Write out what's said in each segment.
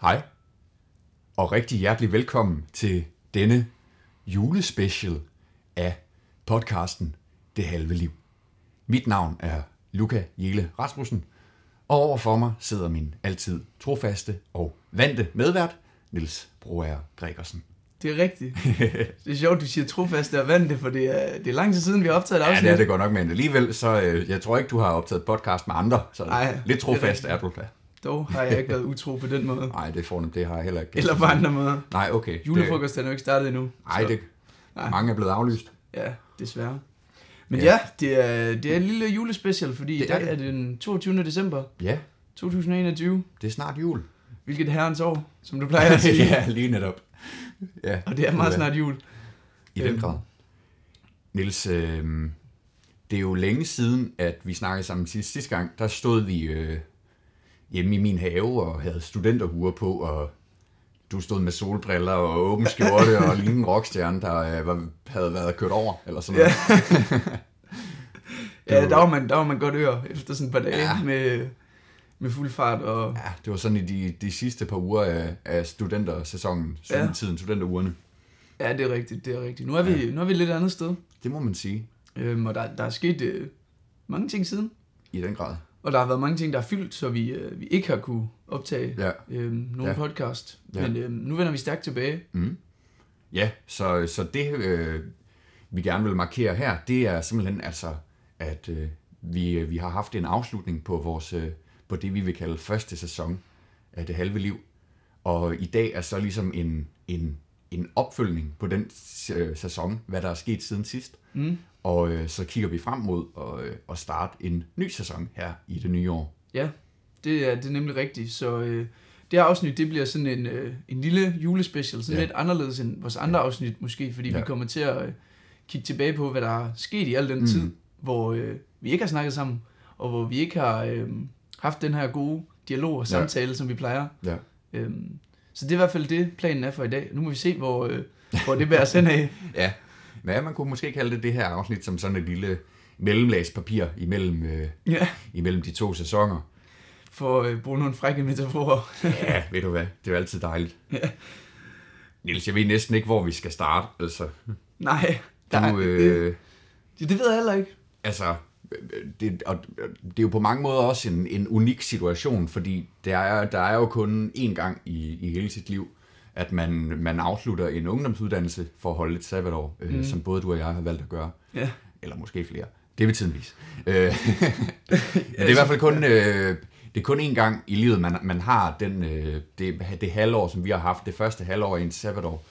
Hej, og rigtig hjertelig velkommen til denne julespecial af podcasten Det Halve Liv. Mit navn er Luca Jele Rasmussen, og overfor mig sidder min altid trofaste og vante medvært, Nils Broer Gregersen. Det er rigtigt. Det er sjovt, du siger trofaste og vante, for det er, det er lang tid siden, vi har optaget et Ja, afsnit. det er det godt nok, men alligevel, så øh, jeg tror ikke, du har optaget podcast med andre, så Ej, lidt trofast er er du da. Dog har jeg ikke været utro på den måde. Nej, det fornemt, det har jeg heller ikke. Eller på andre måder. Nej, okay. Julefrokosten er jo ikke startet endnu. Nej, det, Nej. mange er blevet aflyst. Ja, desværre. Men Ja. ja, det, er, det er en lille julespecial, fordi Det det er er, det. er den 22. december Ja, 2021. det er snart jul. Hvilket herrens år, som du plejer at sige. ja, lige netop. Ja, Og det er meget snart jul. I den Øhm. grad. Niels, øh, det er jo længe siden, at vi snakkede sammen sidste, sidste gang. Der stod vi øh, hjemme i min have og havde studenterhuer på, og du stod med solbriller og åben skjorte og lignede en rockstjerne, der øh, havde været kørt over, eller sådan noget. Ja, var- der var man, der var man godt ør efter sådan et par dage Ja. ja. med, med fuld fart. Og, Ja, det var sådan i de, de sidste par uger af, af studentersæsonen, Ja. studentertiden, studenterugerne. ja, det er rigtigt, det er rigtigt. Nu er vi, ja. nu er vi et lidt andet sted. Det må man sige, Øhm, og der, der er sket øh, mange ting siden. i den grad. Og der har været mange ting, der er fyldt, så vi, øh, vi ikke har kunne optage Ja. øhm, nogen Ja. podcast. Ja. Men øhm, nu vender vi stærkt tilbage. Mm. Ja, så, så det øh, vi gerne vil markere her, det er simpelthen altså, at øh, vi, vi har haft en afslutning på vores øh, på det, vi vil kalde første sæson af det halve liv. Og i dag er så ligesom en, en, en opfølgning på den øh, sæson, hvad der er sket siden sidst. Mm. Og øh, så kigger vi frem mod at, øh, at starte en ny sæson her i det nye år. Ja, det er, det er nemlig rigtigt. Så øh, det her afsnit, det bliver sådan en, øh, en lille julespecial. Sådan Ja. ja. lidt anderledes end vores andre afsnit måske, fordi Ja. ja. vi kommer til at øh, kigge tilbage på, hvad der er sket i al den Mm. tid, hvor øh, vi ikke har snakket sammen, og hvor vi ikke har øh, haft den her gode dialog og Ja. samtale, ja. som vi plejer. Ja. Øhm, så det er i hvert fald det, planen er for i dag. Nu må vi se, hvor, øh, hvor det bærer os hen af. Ja, ja, man kunne måske kalde det det her afsnit som sådan et lille mellemlagspapir imellem, øh, Ja, imellem de to sæsoner. for at øh, bruge nogle frække metaforer. Ja, ved du hvad, det er jo altid dejligt. Ja. Niels, jeg ved næsten ikke, hvor vi skal starte. Altså, Nej, du, der, det, øh, det, det ved jeg heller ikke. altså det, og det er jo på mange måder også en, en unik situation, fordi der er, der er jo kun én gang i, i hele sit liv, at man, man afslutter en ungdomsuddannelse for at holde et sabbatår, øh, Mm. som både du og jeg har valgt at gøre. Ja. Eller måske flere. Det vil tiden vise. Øh, men det er i hvert fald kun, øh, det er kun én gang i livet, man, man har den, øh, det, det halvår, som vi har haft, det første halvår i en sabbatår,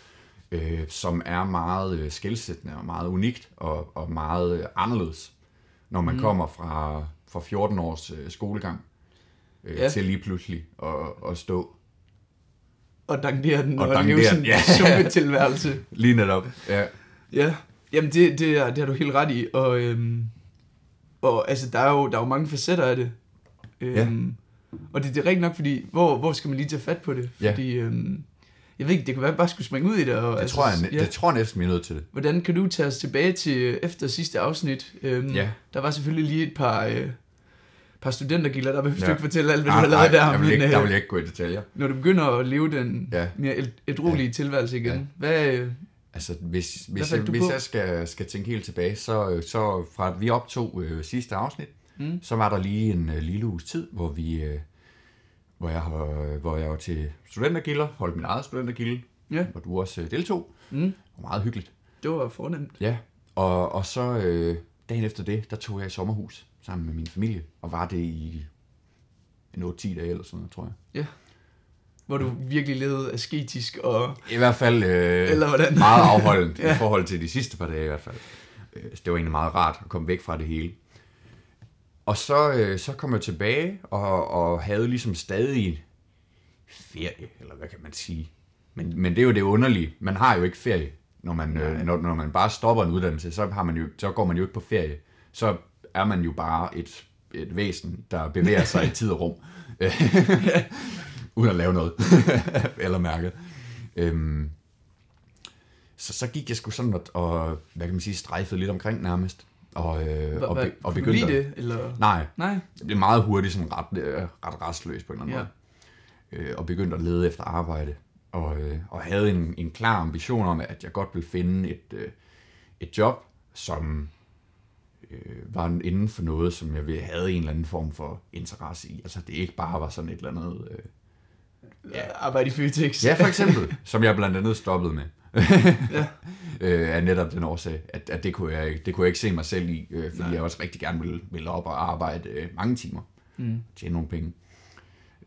øh, som er meget øh, skældsættende og meget unikt og, og meget øh, anderledes, når man mm. kommer fra, fra 14 års øh, skolegang øh, ja. Ja. til lige pludselig at, at stå. Og dankere den Og og, leve den, sådan ja. en ja. tilværelse. Lige netop. Ja. Ja, jamen det, det, er, det har du helt ret i. Og, øhm, og altså, der er, jo, der er jo mange facetter af det. Øhm, Og det, det er rigtigt nok, fordi hvor, hvor skal man lige tage fat på det? Ja. Fordi, øhm, jeg ved ikke, det kunne være, at vi bare skulle springe ud i det. Og, Det, altså, tror jeg, ja, det tror jeg næsten, vi er nødt til det. Hvordan kan du tage os tilbage til øh, efter sidste afsnit? Øhm, Ja. Der var selvfølgelig lige et par, øh, par studentergilder, der behøver Ja. du ikke fortælle alt, hvad du har lavet nej, der. jeg vil men, ikke, øh, der vil jeg ikke gå i detaljer. Når du begynder at leve den Ja. mere et, ja. tilværelse igen, Ja. hvad, øh, Altså, hvis, Hvad hvis, jeg, hvis på? jeg skal, skal tænke helt tilbage, så, så fra at vi optog øh, sidste afsnit, Mm. så var der lige en øh, lille uges tid, hvor vi, øh, hvor jeg, hvor jeg var til studentergilder, holdt min eget studentergilde, Ja. hvor du også øh, deltog. mm, Det var meget hyggeligt. det var fornemt. Ja, og, og så øh, dagen efter det, der tog jeg i sommerhus sammen med min familie, og var det i en 8-10 dage eller sådan noget, tror jeg. Hvor du virkelig levede asketisk og... I hvert fald øh, Eller hvordan? meget afholdent Ja. i forhold til de sidste par dage i hvert fald. Øh, så det var egentlig meget rart at komme væk fra det hele. Og så, øh, så kom jeg tilbage og, og havde ligesom stadig ferie, eller hvad kan man sige. Men, men det er jo det underlige. Man har jo ikke ferie, når man, øh, når, når man bare stopper en uddannelse. Så, har man jo, så går man jo ikke på ferie. Så er man jo bare et, et væsen, der bevæger sig i tid og rum. Uden at lave noget. eller mærke. Øhm, så, så gik jeg sgu sådan og, og, hvad kan man sige, strejfede lidt omkring nærmest. Og, øh, og, be, og begyndte det? Eller? Nej, Nej? det blev meget hurtigt sådan ret, øh, ret restløs på en eller anden Ja. måde. øh, og begyndte at lede efter arbejde. Og, øh, og havde en, en klar ambition om, at jeg godt ville finde et, øh, et job, som øh, var inden for noget, som jeg ville- havde en eller anden form for interesse i. Altså det ikke bare var sådan et eller andet... Øh, Ja, arbejde i Føtex. ja, for eksempel, som jeg blandt andet stoppede med. Ja. øh, af netop den årsag, at, at det, kunne jeg, ikke- det kunne jeg ikke se mig selv i, øh, fordi Nej. jeg også rigtig gerne ville, ville op og arbejde øh, mange timer, Mm. tjene nogle penge.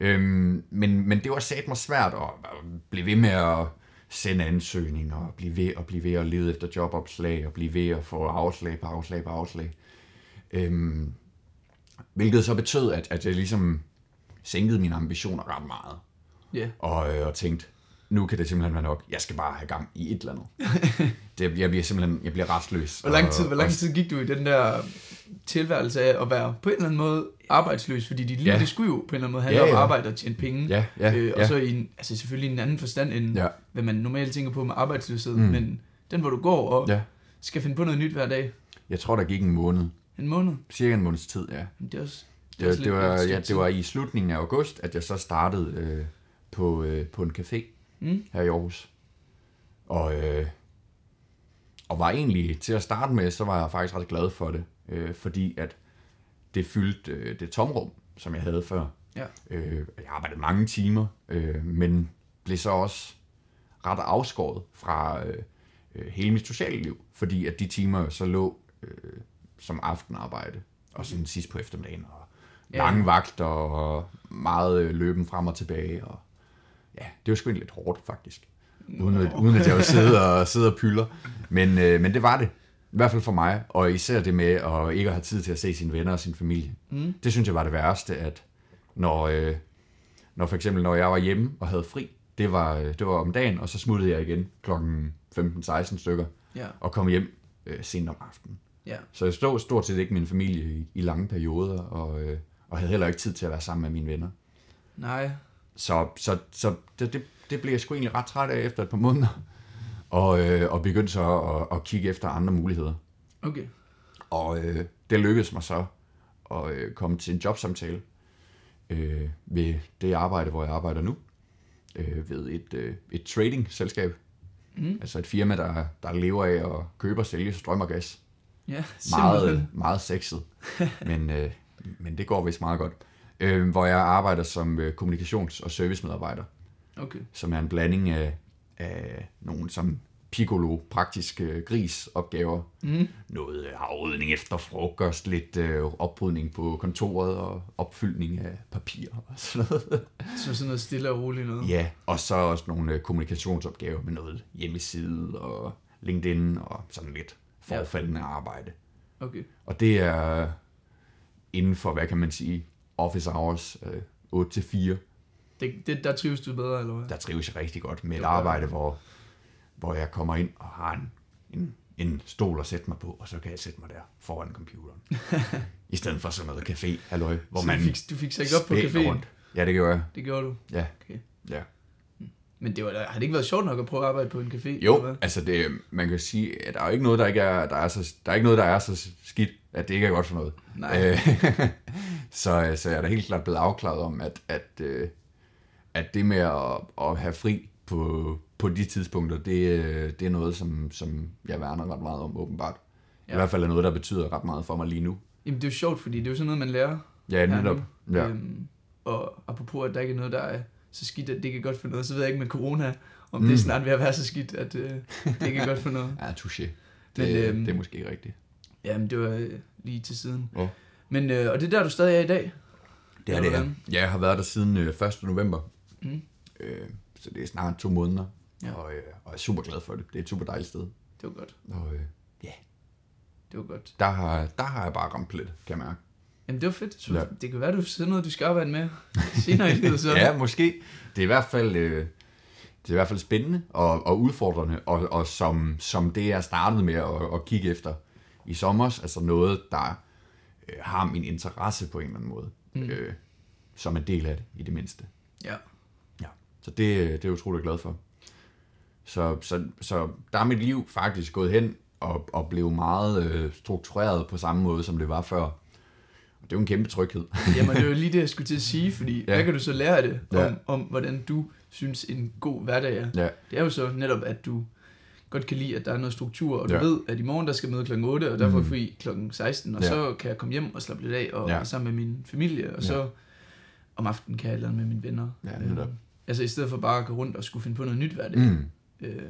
Øhm, men, men det var sat mig svært at, at blive ved med at sende ansøgninger, og blive ved og blive ved at lede efter jobopslag, og blive ved at få afslag på afslag på afslag. Øhm, hvilket så betød, at, at jeg ligesom sænkede mine ambitioner ret meget Ja. og, øh, og tænkte, nu kan det simpelthen være nok. Jeg skal bare have gang i et eller andet. det, jeg bliver simpelthen jeg bliver restløs. Hvor lang, og- tid, hvor lang og- tid gik du i den der tilværelse af at være på en eller anden måde arbejdsløs? Fordi dit liv, Ja. det skulle jo på en eller anden måde handle Ja, om at ja. arbejde og tjene penge. Ja, ja, øh, og ja. så i en, altså selvfølgelig i en anden forstand, end Ja, hvad man normalt tænker på med arbejdsløshed. Mm. Men den, hvor du går og ja. skal finde på noget nyt hver dag. Jeg tror, der gik en måned. En måned. Cirka en måneds tid, ja. Men det er også... Det, det, lidt- var, ja, det var i slutningen af august, at jeg så startede øh, på, øh, på en café Mm. her i Aarhus. Og, øh, og var egentlig, til at starte med, så var jeg faktisk ret glad for det. Øh, fordi at det fyldte øh, det tomrum, som jeg havde før. Ja. Øh, jeg arbejdede mange timer, øh, men blev så også ret afskåret fra øh, øh, hele mit sociale liv, fordi at de timer så lå øh, som aftenarbejde, og sådan sidst på eftermiddagen, og Ja. lange vagter, og meget øh, løben frem og tilbage, og ja, det var sgu lidt hårdt, faktisk. Uden at, uden at jeg var sidde og, sidde og pylder. Men, øh, men det var det. I hvert fald for mig, og især det med at ikke have tid til at se sine venner og sin familie. Mm. Det synes jeg var det værste, at når, øh, når for eksempel når jeg var hjemme og havde fri, det var, øh, det var om dagen, og så smuttede jeg igen klokken 15-16 stykker Ja, og kom hjem øh, sent om aftenen. ja. Så jeg stod stort set ikke min familie i, i lange perioder, og, øh, og havde heller ikke tid til at være sammen med mine venner. Nej. Så, så, så det, det, det blev jeg sgu egentlig ret træt af efter et par måneder, og, øh, og begyndte så at, at kigge efter andre muligheder. Okay. Og øh, det lykkedes mig så at øh, komme til en jobsamtale øh, ved det arbejde, hvor jeg arbejder nu. Øh, ved et, øh, et trading-selskab. Mm. Altså et firma, der, der lever af at købe og sælge strøm og gas. Ja, Meget, simpelthen. meget sexet. men, øh, men det går vist meget godt. Øh, hvor jeg arbejder som øh, kommunikations- og servicemedarbejder. Okay. Som er en blanding af, af nogle som piccolo, praktiske gris-opgaver Mm. noget øh, afrydning efter frokost, lidt øh, oprydning på kontoret og opfyldning af papir og sådan noget. Så sådan noget stille og roligt noget. ja, og så også nogle øh, kommunikationsopgaver med noget hjemmeside og LinkedIn og sådan lidt forfaldende arbejde. Okay. Og det er inden for, hvad kan man sige, office hours øh, 8-4. Det, det, der trives du bedre, eller hvad? Der trives jeg rigtig godt med et arbejde, hvor, hvor jeg kommer ind og har en, en, en stol at sætte mig på, og så kan jeg sætte mig der foran computeren. I stedet for sådan noget café, halløj, hvor så man du fik, du fik sig ikke op på caféen? rundt. Ja, det gjorde jeg. Det gjorde du. Ja. Okay. ja. Men det var, har det ikke været sjovt nok at prøve at arbejde på en café? Jo, altså det, man kan sige, at der er ikke noget, der ikke er, der er så, der er ikke noget, der er så skidt, at det ikke er godt for noget. Nej. Øh, så, så jeg er da helt klart blevet afklaret om, at, at, øh, at det med at, at have fri på, på de tidspunkter, det, det er noget, som, som jeg værner ret meget om, åbenbart. Ja. I hvert fald er noget, der betyder ret meget for mig lige nu. Jamen det er jo sjovt, fordi det er jo sådan noget, man lærer. Ja, netop. nu. Ja. Øhm, og apropos, at der ikke er noget, der er så skidt, at det er godt for noget, så ved jeg ikke med corona, om mm. det Mm. er snart ved at være så skidt, at øh, det er godt for noget. Ja, touché. Det, Men, øhm, det er måske rigtigt. Jamen, det var øh, lige til siden. Ja. Men, øh, og det er der, du stadig er i dag? Det er det? Ja, jeg har været der siden øh, 1. november. Mm. Øh, så det er snart to måneder. Ja. Og, øh, og jeg er super glad for det. Det er et super dejligt sted. Det var godt. Og øh, Det var godt. der, har, der har jeg bare ramt plet, kan jeg mærke. Jamen, det var fedt. Så Ja. Det kan være, du sidder noget, du skal arbejde med senere i livet. Så. Ja, måske. Det er i hvert fald, øh, det er i hvert fald spændende og, og udfordrende, og, og som, som det, jeg startede med at, at kigge efter i sommer, altså noget, der øh, har min interesse på en eller anden måde, mm. øh, som en del af det, i det mindste. ja. Så det, det er jeg utrolig glad for. Så, så, så der er mit liv faktisk gået hen og, og blev meget øh, struktureret på samme måde, som det var før. Og det er jo en kæmpe tryghed. Jamen, det er jo lige det, jeg skulle til at sige, fordi ja. Hvad kan du så lære af det, om, Ja. ja. om hvordan du synes, en god hverdag er? Ja, Det er jo så netop, at du godt kan lide, at der er noget struktur, og du Ja. ved, at i morgen der skal møde kl. 8, og derfor er Mm. fri kl. 16, og Ja. så kan jeg komme hjem og slappe lidt af, og Ja. sammen med min familie, og Ja. så om aftenen kan jeg et eller andet med mine venner. Ja, Øhm, netop. Altså i stedet for bare at gå rundt og skulle finde på noget nyt hver dag. mm. Øh,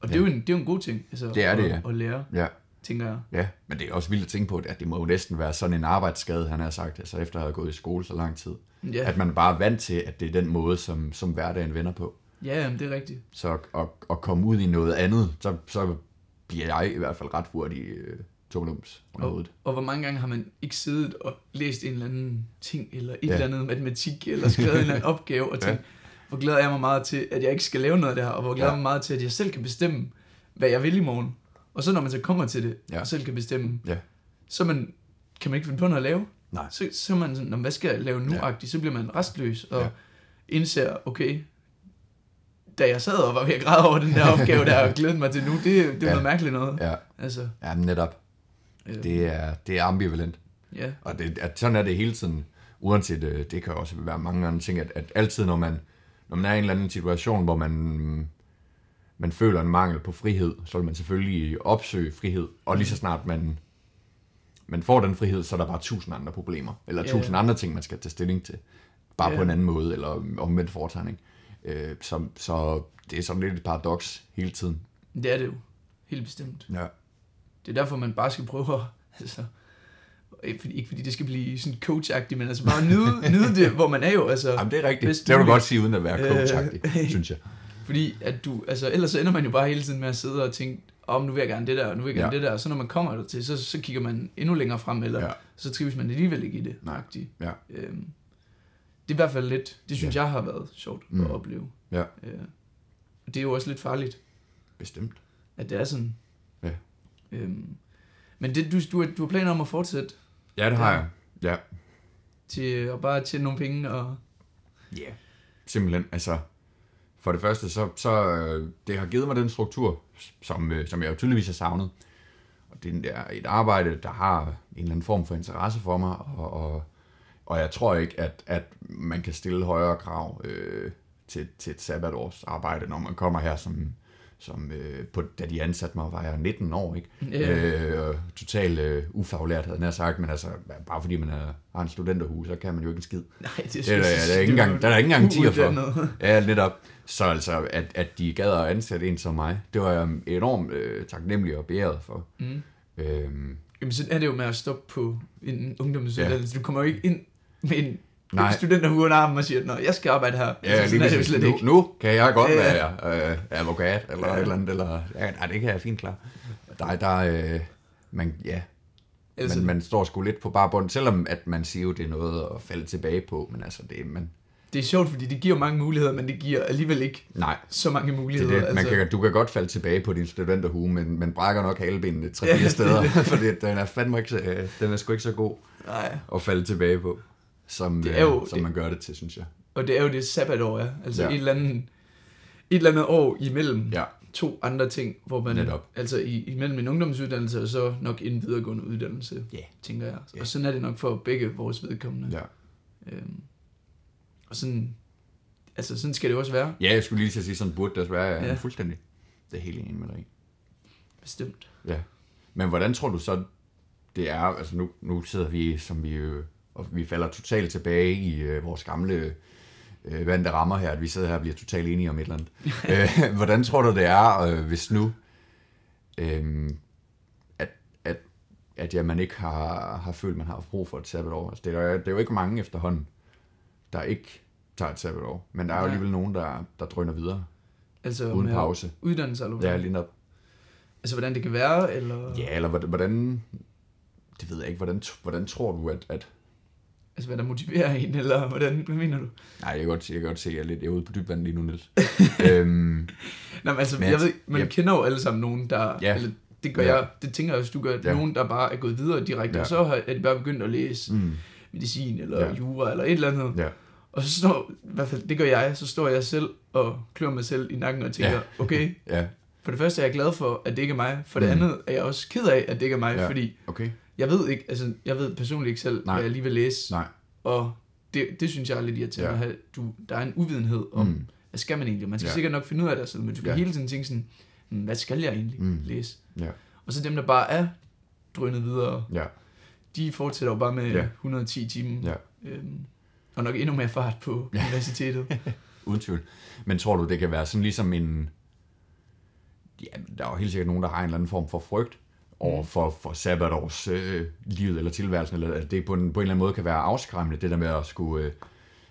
og det er, jo en, det er jo en god ting, altså, Det er det, at, ja. at lære, ja. tænker jeg. Ja, men det er også vildt at tænke på, at det må jo næsten være sådan en arbejdsskade, han har sagt, altså efter at have gået i skole så lang tid. Ja, At man bare er vant til, at det er den måde, som, som hverdagen vender på. ja jamen, det er rigtigt. Så at, at, komme ud i noget andet, så, så bliver jeg i hvert fald ret hurtigt øh, tumlums under Og, hovedet. og hvor mange gange har man ikke siddet og læst en eller anden ting, eller et Ja. ja. eller andet matematik, eller skrevet en eller anden opgave, og Ja. Hvor glæder jeg mig meget til, at jeg ikke skal lave noget af det her, og hvor glæder Ja. jeg mig meget til, at jeg selv kan bestemme, hvad jeg vil i morgen. Og så når man så kommer til det, Ja. ja. og selv kan bestemme, Ja. så man, kan man ikke finde på noget at lave. Nej. Så, så er man sådan, "Nå, hvad skal jeg lave nu Ja. ja. Så bliver man restløs, og Ja. ja. indser, okay, da jeg sad og var ved at græde over den der opgave der, og glædede mig til nu, det, det er Ja. ja. noget mærkeligt noget. Ja, Altså, ja netop. øh, Det er, det er ambivalent. ja. Og det, at sådan er det hele tiden, uanset, øh, det kan også være mange andre ting, at, at altid når man, når man er i en eller anden situation, hvor man, man føler en mangel på frihed, så vil man selvfølgelig opsøge frihed, og lige så snart man, man får den frihed, så er der bare tusind andre problemer, eller Ja. tusind andre ting, man skal tage stilling til, bare Ja. på en anden måde, eller omvendt foretegning. Øh, så, så det er sådan lidt et paradoks hele tiden. Det er det jo. Helt bestemt. Ja. Det er derfor, man bare skal prøve at... Altså, ikke fordi, ikke fordi det skal blive sådan coachagtigt, men altså bare nyde, nyde det, hvor man er jo. Altså, Jamen, det er rigtigt. Det vil du godt sige, uden at være Øh, coachagtig, synes jeg. Fordi at du, altså ellers så ender man jo bare hele tiden med at sidde og tænke, om nu vil jeg gerne det der, og nu vil jeg gerne Ja. det der, og så når man kommer der til, så, så kigger man endnu længere frem, eller Ja. så trives man alligevel ikke i det. Nej. Ja. Øhm, det er i hvert fald lidt, det synes ja. jeg har været sjovt Mm. at opleve. Ja. Øh, det er jo også lidt farligt, Bestemt. at det er sådan. Ja. Øhm, men det, du, du, du har planer om at fortsætte Ja, det har Ja. jeg. Ja. til at bare tjene nogle penge, og Ja. Yeah. Simpelthen, altså, for det første, så, så øh, det har givet mig den struktur, som, øh, som jeg jo tydeligvis har savnet. Og det er et arbejde, der har en eller anden form for interesse for mig, og, og, og jeg tror ikke, at, at man kan stille højere krav øh, til, til et sabbatårs arbejde, når man kommer her som, som øh, på, da de ansatte mig, var jeg 19 år, ikke? Ja. Øh, totalt øh, ufaglært, havde jeg sagt, men altså, bare fordi man er, har en studenterhus, så kan man jo ikke en skid. nej, det, Det er, der, der, er ikke engang, der er ikke engang tier for. Ja, netop. Så altså, at, at de gad at ansætte en som mig, det var jeg enormt øh, taknemmelig og beæret for. Mm. Øhm, Jamen, sådan er det jo med at stoppe på en ungdomsuddannelse. Ja. Du kommer jo ikke ind med en Nej. studenterhue under armen og siger, at jeg skal arbejde her. ja, altså, lige er det jo slet nu, ikke. nu kan jeg godt Ja. være øh, advokat, eller Ja. et eller andet, eller, ja, nej, det kan jeg fint klare. Der, der, øh, man, ja, Altså, man, man står sgu lidt på bare bund, selvom at man siger jo, det er noget at falde tilbage på, men altså, det, man, Det er sjovt, fordi det giver mange muligheder, men det giver alligevel ikke nej, så mange det, muligheder. er det, man altså, kan, du kan godt falde tilbage på din studenterhue, men man brækker nok halebenene tre Ja, det er steder, det. fordi den er fandme ikke, så- øh, den er sgu ikke så god. Nej. at falde tilbage på, som, Det er jo- øh, som det- man gør det til, synes jeg. Og det er jo det sabbatår er. Altså Ja. ja. et, eller andet, et eller andet år imellem Ja, to andre ting, hvor man, Netop. altså i, imellem en ungdomsuddannelse og så nok en videregående uddannelse, Ja. tænker jeg. Ja. Og sådan er det nok for begge vores vedkommende. ja. Øhm, og sådan, altså sådan skal det jo også være, ja, jeg skulle lige til at sige, sådan burde det også være, er Ja. fuldstændig. Det er helt enig med dig i. bestemt. Ja. Men hvordan tror du så, det er, altså nu, nu sidder vi, som vi øh, og vi falder totalt tilbage i øh, vores gamle øh, vante rammer her, at vi sidder her og bliver totalt enige om et eller andet. øh, hvordan tror du, det er, øh, hvis nu, øh, at, at, at ja, man ikke har, har følt, man har haft brug for et sabbatår? Altså, det, er, jo- det er jo ikke mange efterhånden, der ikke tager et sabbatår, men der er jo alligevel nogen, der, der drøner videre, Altså uden pause. Uddannelse eller hvad? Ja, lige nok. Altså hvordan det kan være, eller Ja, eller hvordan det ved jeg ikke, hvordan, hvordan tror du, at, at altså hvad der motiverer en, eller hvordan, hvad mener du? Nej, jeg kan godt, jeg kan godt se, at jeg er lidt jeg er ude på dybt vand lige nu, Niels. øhm, Nej, men altså, Men jeg jeg- ved, man jeg- kender jo alle sammen nogen, der, Ja. eller det gør Ja. jeg, det tænker jeg også, du gør, Ja. nogen, der bare er gået videre direkte, Ja. og så har- er de bare begyndt at læse mm, medicin, eller Ja. jura, eller et eller andet. ja, Og så står, i hvert fald, det gør jeg, så står jeg selv og klør mig selv i nakken og tænker, Ja. okay, ja, for det første er jeg glad for, at det ikke er mig, for det Mm. andet er jeg også ked af, at det ikke er mig, Ja. fordi okay. Jeg ved ikke, altså, jeg ved personligt ikke selv, Nej. hvad jeg lige vil læse. Nej. Og det, det synes jeg er lidt irriterende, Ja. at have, du, der er en uvidenhed om, Mm. hvad skal man egentlig? Man skal Ja. sikkert nok finde ud af det, men du skal Ja. hele tiden tænke sådan, "Hmm, hvad skal jeg egentlig Mm. læse? Ja. Og så dem, der bare er drønet videre, Ja. de fortsætter jo bare med Ja. ja. 110 timer. Ja. Øhm, og nok endnu mere fart på ja. universitetet. Uden tvivl. Men tror du, det kan være sådan ligesom en... Ja, der er jo helt sikkert nogen, der har en eller anden form for frygt over Mm. for, for sabbatårs øh, livet eller tilværelsen, eller at det på en, på en eller anden måde kan være afskræmmende, det der med at skulle øh,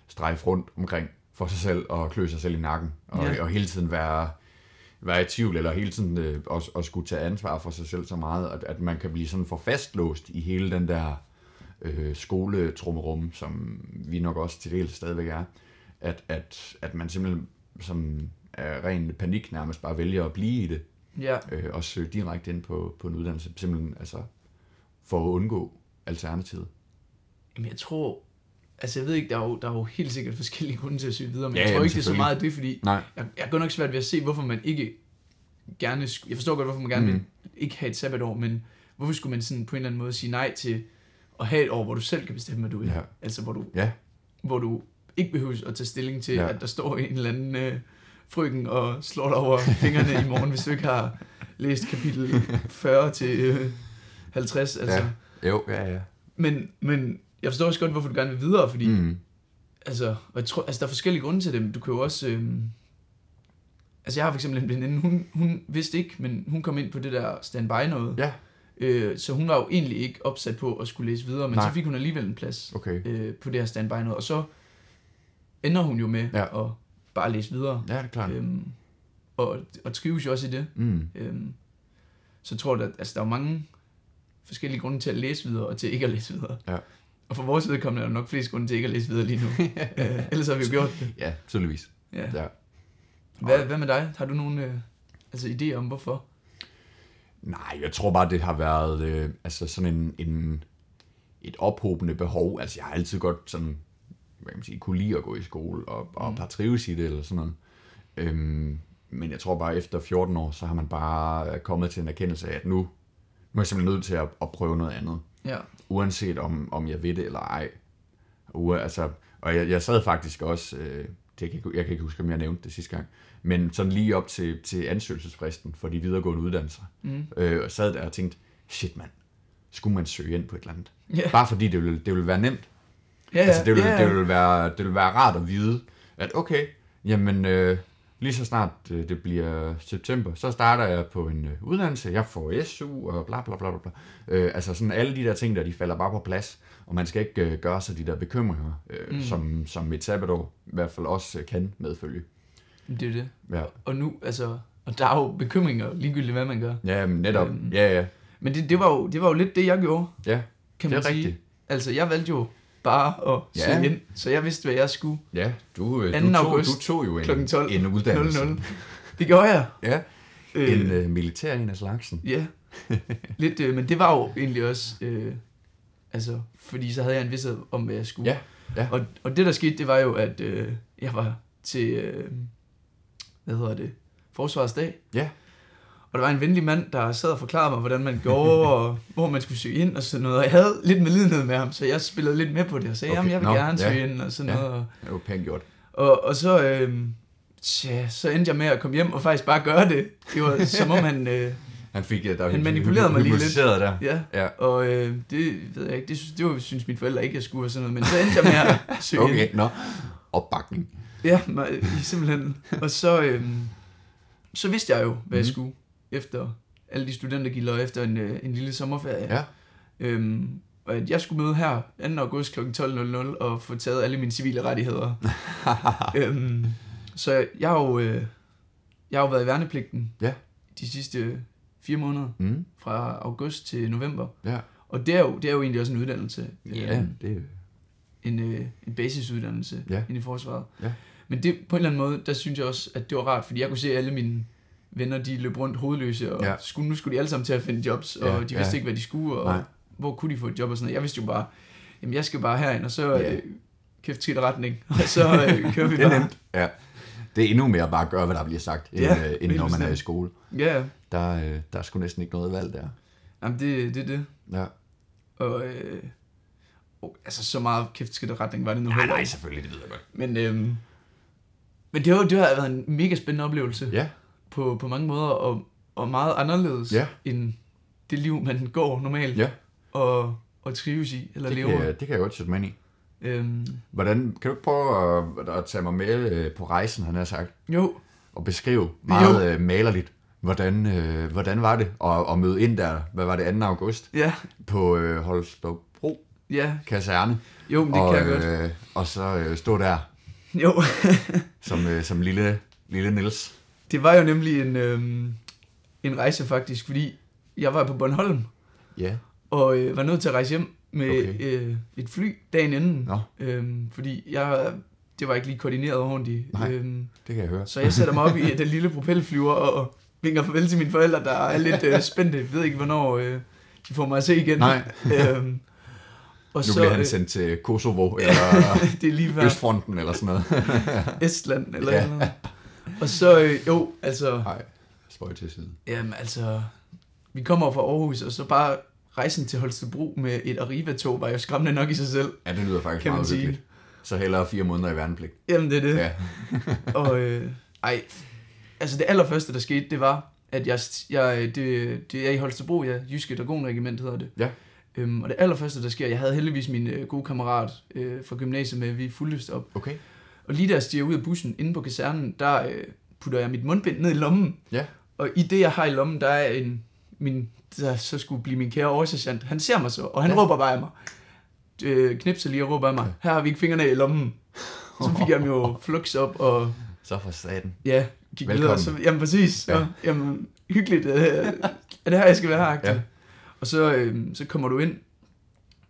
strejfe rundt omkring for sig selv og klø sig selv i nakken, og, Ja. og hele tiden være, være i tvivl, eller hele tiden øh, også, også skulle tage ansvar for sig selv så meget, at, at man kan blive sådan for fastlåst i hele den der øh, skoletrummerum, som vi nok også til dels stadigvæk er, at, at, at man simpelthen som af ren panik nærmest bare vælger at blive i det, ja. øh, og søge direkte ind på, på en uddannelse, simpelthen altså for at undgå alternativet. Jamen jeg tror, altså jeg ved ikke, der er jo, der er jo helt sikkert forskellige grunde til at søge videre, men Ja, jeg tror jamen, ikke, det er så meget det, fordi Nej. jeg, jeg er godt nok svært ved at se, hvorfor man ikke gerne, jeg forstår godt, hvorfor man gerne Mm. vil ikke have et sabbatår, men hvorfor skulle man sådan på en eller anden måde sige nej til at have et år, hvor du selv kan bestemme, hvad du vil? Ja. Altså hvor du, Ja, hvor du ikke behøver at tage stilling til, ja. at der står en eller anden øh, frøken og slår dig over fingrene i morgen, hvis du ikke har læst kapitel 40 til øh, 50. Altså. Ja. jo, ja, ja. Men, men jeg forstår også godt, hvorfor du gerne vil videre, fordi Mm. Altså, og jeg tror, altså, der er forskellige grunde til det. Du kan jo også... Øhm, altså, jeg har for eksempel en veninde, hun, hun vidste ikke, men hun kom ind på det der standby noget. Ja, Øh, så hun var jo egentlig ikke opsat på at skulle læse videre, men Nej. Så fik hun alligevel en plads okay. øh, på det her standby noget. Og så ender hun jo med ja. at bare læse videre. Ja, det er klart. Øhm, og, og trives jo også i det. Mm. Øhm, så jeg tror, at altså, der er mange forskellige grunde til at læse videre, og til ikke at læse videre. Ja. Og for vores vedkommende er der nok flest grunde til ikke at læse videre lige nu. øh, ellers har vi jo gjort det. Ja, tydeligvis. Ja. Ja. Hvad, hvad med dig? Har du nogle øh, altså, idéer om, hvorfor? Nej, jeg tror bare, det har været øh, altså sådan en, en, et ophobende behov. Altså, jeg har altid godt sådan, hvad kan man sige, kunne lide at gå i skole, og, og Mm. bare trives i det, eller sådan noget. Øhm, men jeg tror bare, efter 14 år, så har man bare kommet til en erkendelse af, at nu, nu er jeg simpelthen nødt til at, at prøve noget andet. Ja. Uanset om, om jeg ved det eller ej. Ua, altså, og jeg, jeg sad faktisk også, øh, det kan, jeg kan ikke huske, om jeg nævnte det sidste gang, men sådan lige op til, til ansøgelsesfristen for de videregående uddannelser, Mm. øh, og sad der og tænkte, shit mand, skulle man søge ind på et eller andet? Ja. Bare fordi det ville, det ville være nemt. Ja, ja, Altså, det ville, ja, det ville, være, det ville være rart at vide, at okay, jamen øh, lige så snart øh, det bliver september, så starter jeg på en øh, uddannelse, jeg får SU og bla bla bla bla. bla. Øh, altså sådan alle de der ting der, de falder bare på plads, og man skal ikke øh, gøre sig de der bekymringer, øh, mm. Som, som et sabbatår i hvert fald også øh, kan medfølge. Det er det. Ja, Og nu, altså, og der er jo bekymringer, ligegyldigt hvad man gør. ja men netop, Øhm, ja ja, Men det, det, var, jo, det var jo lidt det, jeg gjorde, ja, kan det man er sige. rigtigt. Altså, jeg valgte jo bare at Ja. søge ind, så jeg vidste, hvad jeg skulle Ja, du, øh, 2. du, tog, august du tog jo en, klokken 12. en uddannelse. 00. Det gjorde jeg. Ja, Øh, en øh, militær en af slagsen. Ja, lidt, øh, men det var jo egentlig også, øh, altså, fordi så havde jeg en vidsthed om, hvad jeg skulle. Ja, ja. Og, og det, der skete, det var jo, at øh, jeg var til, øh, hvad hedder det, Forsvarsdag. Ja. Og der var en venlig mand, der sad og forklarede mig, hvordan man gjorde, og hvor man skulle søge ind og sådan noget. Og jeg havde lidt medlidenhed med ham, så jeg spillede lidt med på det og sagde, Okay, jamen jeg vil nå, gerne ja. søge ind og sådan Ja. noget. Og, Det var pænt gjort. og, og så, øh, tja, så endte jeg med at komme hjem og faktisk bare gøre det. Det var som om han, øh, Han fik øh, der Han manipulerede mig lige lidt. der. ja, Ja. og øh, det ved jeg ikke, det, synes- det var, synes mine forældre ikke, jeg skulle og sådan noget, men så endte jeg med at søge ind. Okay, nå. Opbakning. Ja, ma- simpelthen. Og så, øhm, så vidste jeg jo, hvad jeg Mhm. skulle efter alle de studentergilder og efter en, øh, en lille sommerferie. Ja. Øhm, og at jeg skulle møde her 2. august kl. 12.00 og få taget alle mine civile rettigheder. øhm, så jeg har jo, øh, jeg har jo været i værnepligten Ja. de sidste fire måneder, Mm. fra august til november. Ja. Og det er jo, det er jo egentlig også en uddannelse. Ja, Øhm, det en, øh, en basisuddannelse Ja. inde i forsvaret. Ja. Men det, på en eller anden måde, der synes jeg også, at det var rart, fordi jeg kunne se alle mine venner, de løb rundt hovedløse, og Ja. skulle, nu skulle de alle sammen til at finde jobs, og Ja, de vidste ja. ikke, hvad de skulle, og Nej. hvor kunne de få et job og sådan noget. Jeg vidste jo bare, jamen jeg skal bare herind, og så Ja. øh, kæft skidt retning, og så øh, kører vi Det er bare. nemt. Ja. Det er endnu mere bare at gøre, hvad der bliver sagt, end, Ja, øh, end når man er i skole. Ja, Der, øh, der er sgu næsten ikke noget valg der. jamen det, det er det. Ja. Og, øh, og altså så meget kæftskidterretning var det nu Nej, nej, selvfølgelig, det ved jeg godt. Men, øhm, men det, har, det har været en mega spændende oplevelse Ja, på, på mange måder, og, og meget anderledes Ja. end det liv, man går normalt ja. og, og trives i, eller Det lever. kan, det kan jeg godt sætte mig ind i. Øhm, Hvordan, kan du ikke prøve at, at tage mig med øh, på rejsen, han har sagt, jo, og beskrive meget øh, malerligt, hvordan, øh, hvordan var det at, at møde ind der, hvad var det, 2. august, ja, på øh, Holstebro ja, kaserne, jo, men det og, kan jeg godt. øh, og så øh, stå der Jo, som, øh, som lille, lille Nils. Det var jo nemlig en, øhm, en rejse faktisk, fordi jeg var på Bornholm, Ja, og øh, var nødt til at rejse hjem med Okay. øh, et fly dagen inden. Nå. Øhm, fordi jeg, det var ikke lige koordineret ordentligt. Nej. Øhm, det kan jeg høre. så jeg sætter mig op i den lille propelflyver og vinker farvel til mine forældre, der er lidt øh, spændte. Jeg ved ikke, hvornår øh, de får mig at se igen. Nej. øhm, og Nu bliver han sendt til Kosovo, eller det er lige Østfronten, eller sådan noget. Estland eller ja. noget. Og så, øh, jo, altså, Nej, spøj til side. jamen, altså, vi kommer fra Aarhus, og så bare rejsen til Holstebro med et Arriva-tog var jo skræmmende nok i sig selv, Ja, det lyder faktisk kan meget sige. hyggeligt. Så hellere fire måneder i værnepligt. Jamen, det er det. Ja. Og øh, ej, altså det allerførste, der skete, det var, at jeg, jeg det, det er i Holstebro, ja, Jyske Dragonregiment hedder det. Ja. Øhm, og det allerførste, der sker, jeg havde heldigvis min øh, gode kammerat øh, fra gymnasiet med, vi fulgte op. Okay. Og lige da jeg stiger ud af bussen inde på kasernen, der øh, putter jeg mit mundbind ned i lommen. Ja. Og i det, jeg har i lommen, der er en, min, der så skulle blive min kære oversergeant. Han ser mig så, og han Ja. råber bare af mig. Øh, knipser lige og råber af mig, her har vi ikke fingrene i lommen. Så fik jeg dem jo flux op, og Så for staten. Ja, gik Velkommen. videre. Så, jamen præcis. Ja. Ja. jamen, hyggeligt. Øh, er det her, jeg skal være her? Ja. Og så, øh, så kommer du ind,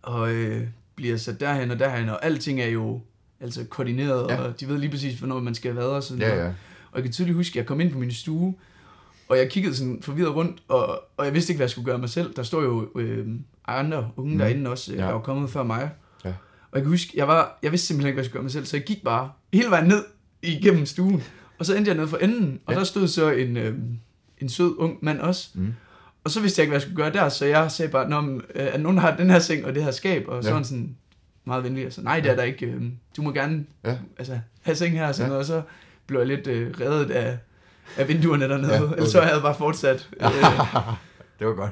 og øh, bliver sat derhen og derhen, og alting er jo altså koordineret, Ja. og de ved lige præcis, hvornår man skal være og sådan Ja, noget. ja. Og jeg kan tydeligt huske, at jeg kom ind på min stue, og jeg kiggede sådan forvirret rundt, og, og jeg vidste ikke, hvad jeg skulle gøre mig selv. Der står jo øh, andre unge Mm. derinde også, øh, Ja. der var kommet før mig. Ja. Og jeg kan huske, jeg, var, jeg vidste simpelthen ikke, hvad jeg skulle gøre mig selv, så jeg gik bare hele vejen ned igennem stuen. Og så endte jeg nede for enden, og Ja. der stod så en, øh, en sød ung mand også. Mm. Og så vidste jeg ikke, hvad jeg skulle gøre der, så jeg sagde bare, Nå, men, øh, at nogen har den her seng og det her skab, og Ja. han sådan meget venlig, og så, nej, det er der ikke, øh, du må gerne Ja. altså, have seng her, og sådan Ja. noget, og så blev jeg lidt øh, reddet af, af vinduerne dernede, Ja, okay. ellers så havde jeg bare fortsat. Øh, Det var godt.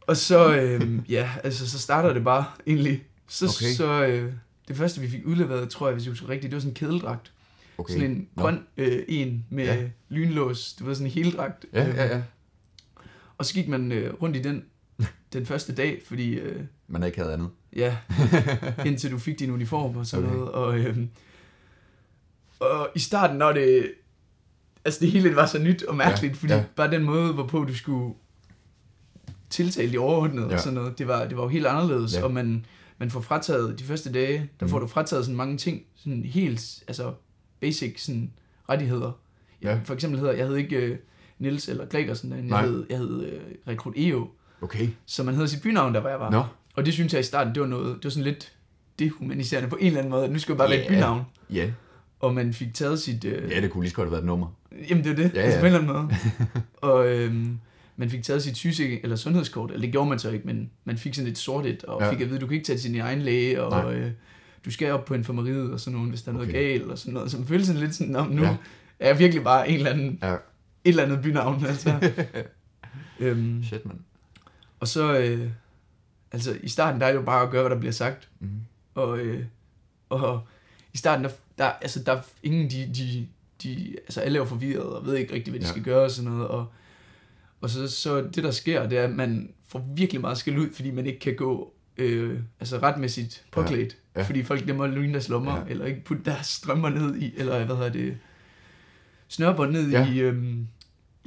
og så, øh, ja, altså, så starter det bare egentlig. Så, Okay. så øh, det første, vi fik udleveret, tror jeg, hvis jeg husker rigtigt, det var sådan en kædeldragt. Okay. Sådan en Nå. grøn øh, en med Ja. lynlås, du ved, sådan en heldragt. Ja, Øh, ja, ja. Og så gik man øh, rundt i den den første dag, fordi øh, Man ikke havde andet. Ja, indtil du fik din uniform og sådan Okay. noget. Og, øh, og i starten, når det, altså det hele var så nyt og mærkeligt, Ja, fordi ja. bare den måde, hvorpå du skulle tiltale de overordnede Ja. og sådan noget, det var, det var jo helt anderledes, Ja. og man, man får frataget de første dage, der Mhm. får du frataget sådan mange ting, sådan helt, altså basic sådan rettigheder. Ja. For eksempel hedder, jeg hed ikke øh, Nils eller Gregersen, jeg Nej. hed, jeg hed øh, Rekrut EO, Okay. så man hedder sit bynavn, der hvor jeg var. Nå. Og det synes jeg i starten, det var noget, det var sådan lidt dehumaniserende på en eller anden måde. Nu skal jeg bare være et bynavn. Ja. Og man fik taget sit... Øh, Ja, det kunne lige så godt have været et nummer. Jamen det er det, Ja, ja, altså ja. på en eller anden måde. og øhm, man fik taget sit syge eller sundhedskort, eller det gjorde man så ikke, men man fik sådan et sort et, og Ja. fik at vide, du kan ikke tage til din egen læge, og Nej. øh, du skal op på infirmeriet og sådan noget, hvis der er noget Okay. galt, og sådan noget. Så man følte sådan lidt sådan, om nu Ja. er jeg virkelig bare en eller anden, Ja. et eller andet bynavn, altså. øhm, Shit, mand. og så, øh, altså i starten, der er det jo bare at gøre, hvad der bliver sagt. Mm. Og, øh, og i starten, der, der, altså, der er ingen, de, de, de, altså alle er jo forvirret og ved ikke rigtig, hvad de Ja. skal gøre og sådan noget. Og, og så, så det, der sker, det er, at man får virkelig meget skæld ud, fordi man ikke kan gå øh, altså retmæssigt påklædt. Ja. Ja. Fordi folk glemmer at lyne deres lommer, Ja. eller ikke putte deres strømmer ned i, eller hvad hedder det, snørbånd ned Ja. i, øhm,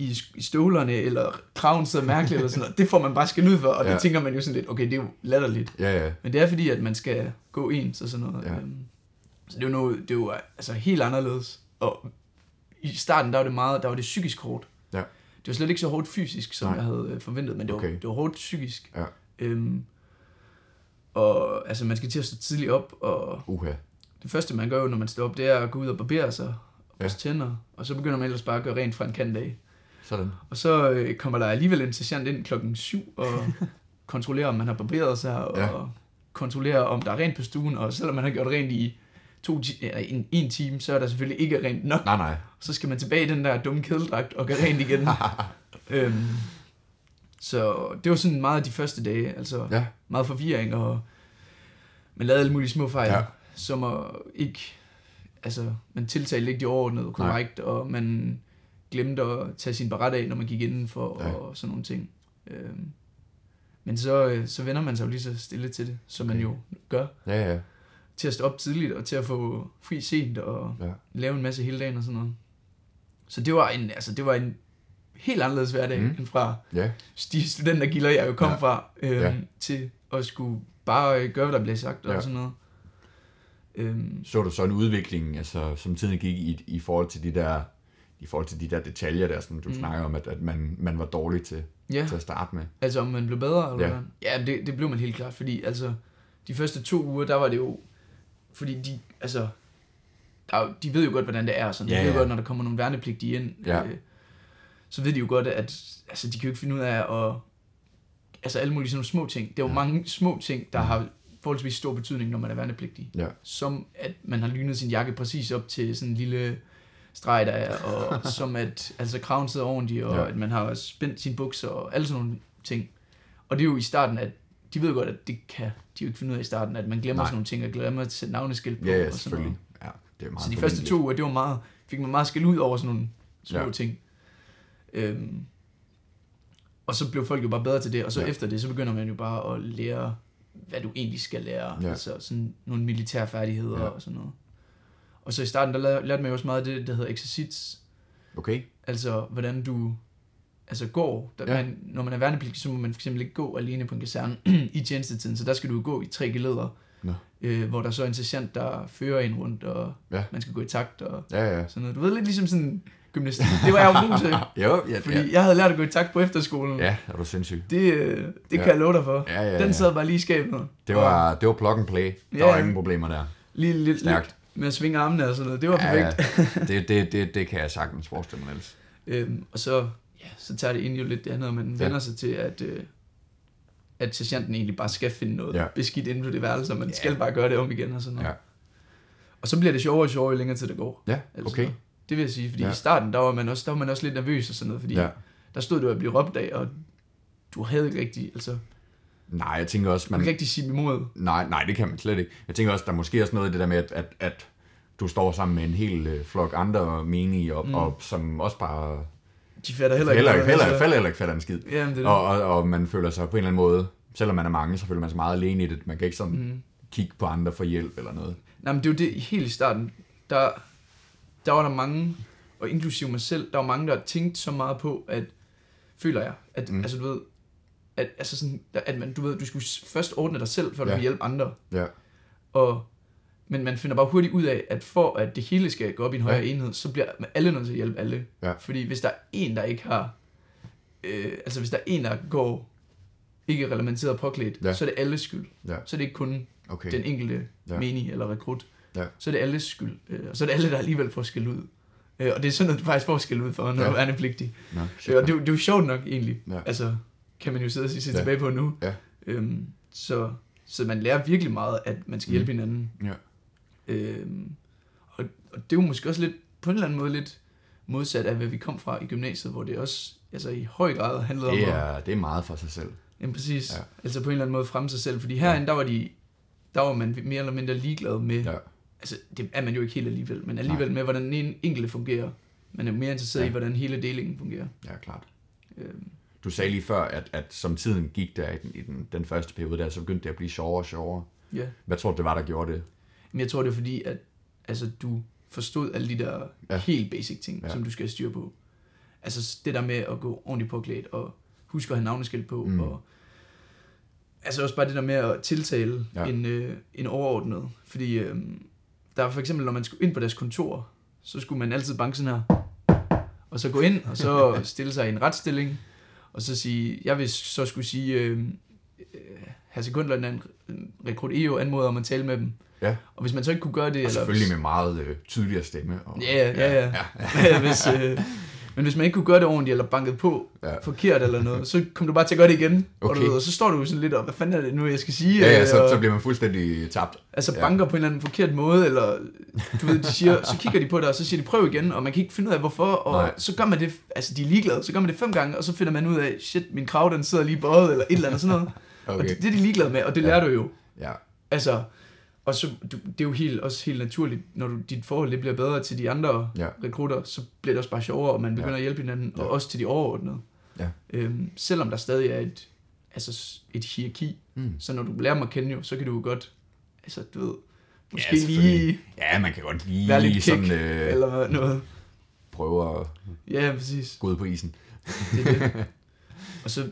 i, i støvlerne, eller kraven sidder mærkeligt, eller sådan noget. Det får man bare skæld ud for, og Ja. ja. det tænker man jo sådan lidt, okay, det er jo latterligt. Ja, ja. Men det er fordi, at man skal gå ens og sådan noget. Ja. Ja. Så det er jo, noget, det er jo altså helt anderledes. Og i starten, der var det meget, der var det psykisk hårdt. Ja. Det var slet ikke så hårdt fysisk, som Nej. Jeg havde øh, forventet, men det var, Okay. det var hårdt psykisk. Ja. Øhm, og altså, man skal til at stå tidligt op, og Uha. det første, man gør når man står op, det er at gå ud og barbere sig, og Ja. børste tænder, og så begynder man ellers bare at gøre rent fra en kant af. Sådan. Og så øh, kommer der alligevel en sergeant ind klokken 7 og kontrollere, om man har barberet sig, og Ja. kontrollere, om der er rent på stuen, og selvom man har gjort rent i to ti- eller en, en time, så er der selvfølgelig ikke rent nok. Nej, nej. Så skal man tilbage i den der dumme kedeldragt og gøre rent igen. øhm, så det var sådan meget de første dage, altså Ja, meget forvirring, og man lavede alle mulige små fejl, Ja. som at ikke, altså man tiltalte ikke de overordnede korrekt, og man glemte at tage sin barat af, når man gik indenfor, Ja. ja. og sådan nogle ting. Øhm, men så, øh, så vender man sig jo lige så stille til det, som man Okay. jo gør, ja, ja. til at stå op tidligt, og til at få fri sent, og ja. lave en masse hele dagen og sådan noget. Så det var en, altså det var en helt anderledes hverdag, Mm. end fra ja. de studentergilder, jeg jo kom Ja. ja. fra, øhm, Ja. ja. til at skulle bare øh, gøre, hvad der blev sagt Ja. og sådan noget. Øhm, Så du så en udvikling, altså, som tiden gik i, i forhold til de der i forhold til de der detaljer der, som du mm. Mm. snakker om, at, at man, man var dårlig til, ja, til at starte med. altså om man blev bedre, eller Ja. ja. hvad? Ja, det, det blev man helt klart, fordi altså, de første to uger, der var det jo, fordi de, altså, der, er de ved jo godt, hvordan det er, sådan. Ja, de ved ja. godt, når der kommer nogle værnepligtige ind, Ja. øh, så ved de jo godt, at altså, de kan jo ikke finde ud af at, altså alle mulige sådan nogle små ting. Det er jo Ja. mange små ting, der har forholdsvis stor betydning, når man er værnepligtig. Ja. Som at man har lynet sin jakke præcis op til sådan en lille streg, der er, og som at altså, kraven sidder ordentligt, og Ja. at man har spændt sine bukser, og alle sådan nogle ting. Og det er jo i starten, at de ved godt, at det kan de jo ikke finde ud af i starten, at man glemmer Nej. Sådan nogle ting, og glemmer at sætte navneskilt på. Ja, ja, og sådan noget. Ja, det er meget Så de første to uger, det var meget, fik man meget skæld ud over sådan nogle små Ja. ting. Øhm, og så blev folk jo bare bedre til det, og så Ja. efter det, så begynder man jo bare at lære, hvad du egentlig skal lære. Ja. Altså sådan nogle militære færdigheder ja. og sådan noget. Og så i starten, der lærte, man jo også meget af det, der hedder exercits. Okay, Altså, hvordan du altså går. Der, Ja. man, når man er værnepligtig, så må man fx ikke gå alene på en kaserne i tjenestetiden, så der skal du gå i tre geleder, Nå. øh, hvor der så er en sergeant, der fører en rundt, og Ja. man skal gå i takt, og ja, ja. sådan noget. Du ved lidt ligesom sådan gymnastik. Det var jeg jo god til, Jo, ja, fordi ja. jeg havde lært at gå i takt på efterskolen. Ja, er du sindssyg. Det, øh, det Ja. kan jeg love dig for. Ja, ja, ja. Den sad bare lige i skabet. Det var, det var plug and play. Der Ja. var ingen problemer der. Lige lidt, Stærkt. Med at svinge armene og sådan noget. Det var Ja, perfekt. Det, det, det, det kan jeg sagtens forestille mig, Niels. Øhm, og så, ja, så tager det ind jo lidt det andet, og man Ja. vender sig til, at, øh, at sergeanten egentlig bare skal finde noget Ja. beskidt inden for det værelse, og man Ja. skal bare gøre det om igen og sådan noget. Ja. Og så bliver det sjovere og sjovere, jo længere tid det går. Ja, Altså, okay. Det vil jeg sige, fordi Ja. i starten, der var, man også, der var man også lidt nervøs og sådan noget, fordi ja. der stod du at blive råbt af, og du havde ikke rigtig, altså, Nej, jeg tænker også, man man... kan ikke rigtig sige imod. Nej, nej, det kan man slet ikke. Jeg tænker også, der er måske også noget i det der med, at, at, at du står sammen med en hel øh, flok andre menige, og, mm. Og som også bare De fatter heller ikke. heller, heller, heller, heller ikke fatter en skid. Jamen, det er Og, og, og man føler sig på en eller anden måde, selvom man er mange, så føler man sig meget alene i det. Man kan ikke sådan det. mm. Kigge på andre for hjælp eller noget. Nej, men det er jo det, helt i starten, der, der var der mange, og inklusive mig selv, der var mange, der tænkte så meget på, at, føler jeg, at, Mm. altså du ved, at, altså sådan, at man, du ved, du skulle først ordne dig selv, før du Ja. kan hjælpe andre. Ja, Og, men man finder bare hurtigt ud af, at for at det hele skal gå op i en højere Ja. enhed, så bliver alle nødt til at hjælpe alle. Ja. Fordi hvis der er en, der ikke har, øh, altså hvis der er en, der går ikke reglementeret påklædt, Ja. så er det alles skyld. Ja. Så er det ikke kun okay. den enkelte Ja. menig eller rekrut. Ja. Så er det alles skyld. Øh, og så er det alle, der alligevel får skæld ud. Øh, og det er sådan noget, du faktisk får skæld ud for, når Ja. du er værnepligtig. Nå, Øh, og det, er jo- det er jo sjovt nok egentlig. Ja. Altså, kan man jo sidde og se, se Ja. tilbage på nu. Ja. Øhm, så, så man lærer virkelig meget, at man skal Mm. hjælpe hinanden. Ja. Øhm, og, og det er jo måske også lidt, på en eller anden måde lidt modsat af, hvad vi kom fra i gymnasiet, hvor det også altså, i høj grad handlede om det, at er, det er meget for sig selv. Jamen præcis. Ja. Ja. Altså på en eller anden måde fremme sig selv. Fordi herinde, der var de der var man mere eller mindre ligeglad med, Ja. altså det er man jo ikke helt alligevel, men alligevel Nej. med, hvordan den ene enkelte fungerer. Man er mere interesseret Ja. ja. i, hvordan hele delingen fungerer. Ja, klart. Øhm, Du sagde lige før, at, at som tiden gik der i den, i den, den første periode der, så begyndte det at blive sjovere og sjovere. ja. Hvad tror du, det var, der gjorde det? Men jeg tror, det er fordi, at altså, du forstod alle de der Ja. helt basic ting, Ja. som du skal have styr på. Altså det der med at gå ordentligt påklædt, og huske at have navneskilt på, Mm. og altså også bare det der med at tiltale Ja. en, øh, en overordnet. Fordi øh, der var for eksempel, når man skulle ind på deres kontor, så skulle man altid banke sådan her, og så gå ind, og så stille sig i en retsstilling, og så sige, jeg vil så skulle sige, øh, øh, herr sekundløjtnant rekrut EO anmoder om at tale med dem. Ja. Og hvis man så ikke kunne gøre det, Og selvfølgelig med meget øh, tydeligere stemme. Og, Ja, ja, ja. ja. Hvis, øh, Men hvis man ikke kunne gøre det ordentligt, eller banket på Ja. ja. forkert eller noget, så kom du bare til at gøre det igen. Og, Okay. du ved, og så står du sådan lidt og, hvad fanden er det nu, jeg skal sige? Ja, ja, så, og, så bliver man fuldstændig tabt. Altså Ja. banker på en eller anden forkert måde, eller du ved, de siger, så kigger de på dig, og så siger de, prøv igen, og man kan ikke finde ud af, hvorfor, og Nej. så gør man det, altså de er ligeglade, så gør man det fem gange, og så finder man ud af, shit, min krav, den sidder lige bøjet, eller et eller andet sådan noget. Okay. Og det, det er de ligeglade med, og det Ja. lærer du jo. Ja, Altså, og så, du, det er jo helt, også helt naturligt, når du, dit forhold det bliver bedre til de andre Ja. rekrutter, så bliver det også bare sjovere, og man begynder Ja. at hjælpe hinanden, Ja. og også til de overordnede. Ja. Øhm, selvom der stadig er et, altså et hierarki, Mm. så når du lærer dem at kende jo, så kan du jo godt, altså du ved, måske Ja, lige ja man kan godt lige være lidt sådan, øh, eller noget. prøve at Ja, præcis. gå ud på isen. Det er det. og så,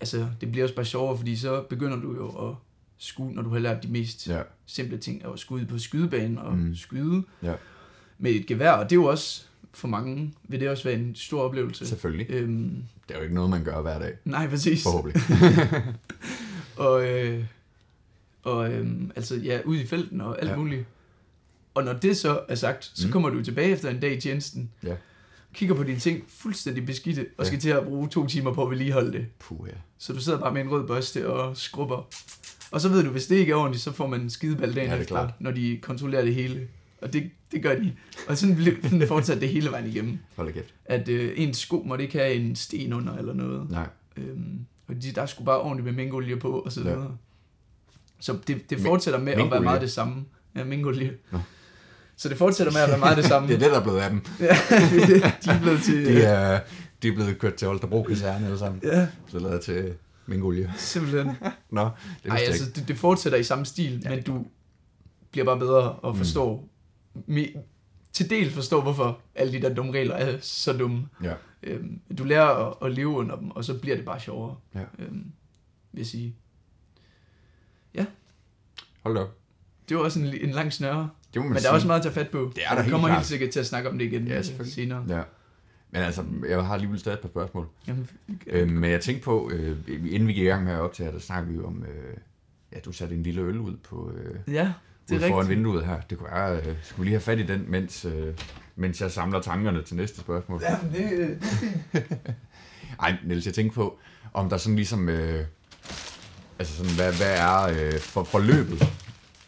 altså, det bliver også bare sjovere, fordi så begynder du jo at skyde, når du har lært de mest Ja, simple ting, at skyde på skydebanen og Mm. skyde Ja. med et gevær, og det er jo også, for mange, vil det også være en stor oplevelse. selvfølgelig. Øhm, Det er jo ikke noget, man gør hver dag. nej, præcis. Forhåbentlig. Og, øh, og øhm, altså, ja, ud i felten og alt Ja. muligt. Og når det så er sagt, så mm. kommer du tilbage efter en dag i tjenesten, Ja. Kigger på dine ting fuldstændig beskidte, og Ja. skal til at bruge to timer på at vedligeholde det. Puh, ja. Så du sidder bare med en rød børste og skrubber. Og så ved du, hvis det ikke er ordentligt, så får man en skideball dagen Ja, det er efter, klart. når de kontrollerer det hele. Og det, det gør de. Og sådan bliver sådan fortsat det hele vejen igennem. Hold kæft. At øh, ens sko måtte ikke have en sten under eller noget. Nej. Øhm, og de, der skulle bare ordentligt med mingolie på og så Ja. videre. Så det, det fortsætter med at være meget det samme. Ja, mingolie. Nå. Så det fortsætter med at være meget det samme. Det er det, der er blevet af dem. ja. De er blevet til... De er, de er blevet kørt til Holstebro kaserne alle sammen. Ja, Så lavet til mingolie. simpelthen. Nå, det Ej, altså, det, det fortsætter i samme stil, Ja, ja, men du bliver bare bedre og Mm. forstår, me, til dels forstår, hvorfor alle de der dumme regler er så dumme. Ja. Øhm, du lærer at, at leve under dem, og så bliver det bare sjovere, Ja. øhm, vil jeg sige. Hold da op. Det var også en, en lang snøre, Det må man men der sige. er også meget at tage fat på. Det er der helt kommer klart. helt sikkert til at snakke om det igen Ja, senere. Ja. Men altså, jeg har alligevel stadig et par spørgsmål. Jamen, Øh, men jeg tænkte på, øh, inden vi gik i gang med at optage, der snakkede vi jo om, øh, ja, du satte en lille øl ud på øh, ja, det er foran rigtigt. vinduet her. Det kunne være, øh, skulle vi lige have fat i den, mens, øh, mens jeg samler tankerne til næste spørgsmål. Ja, men det, øh, Ej, Niels, jeg tænkte på, om der sådan ligesom, øh, altså sådan, hvad, hvad er øh, for, forløbet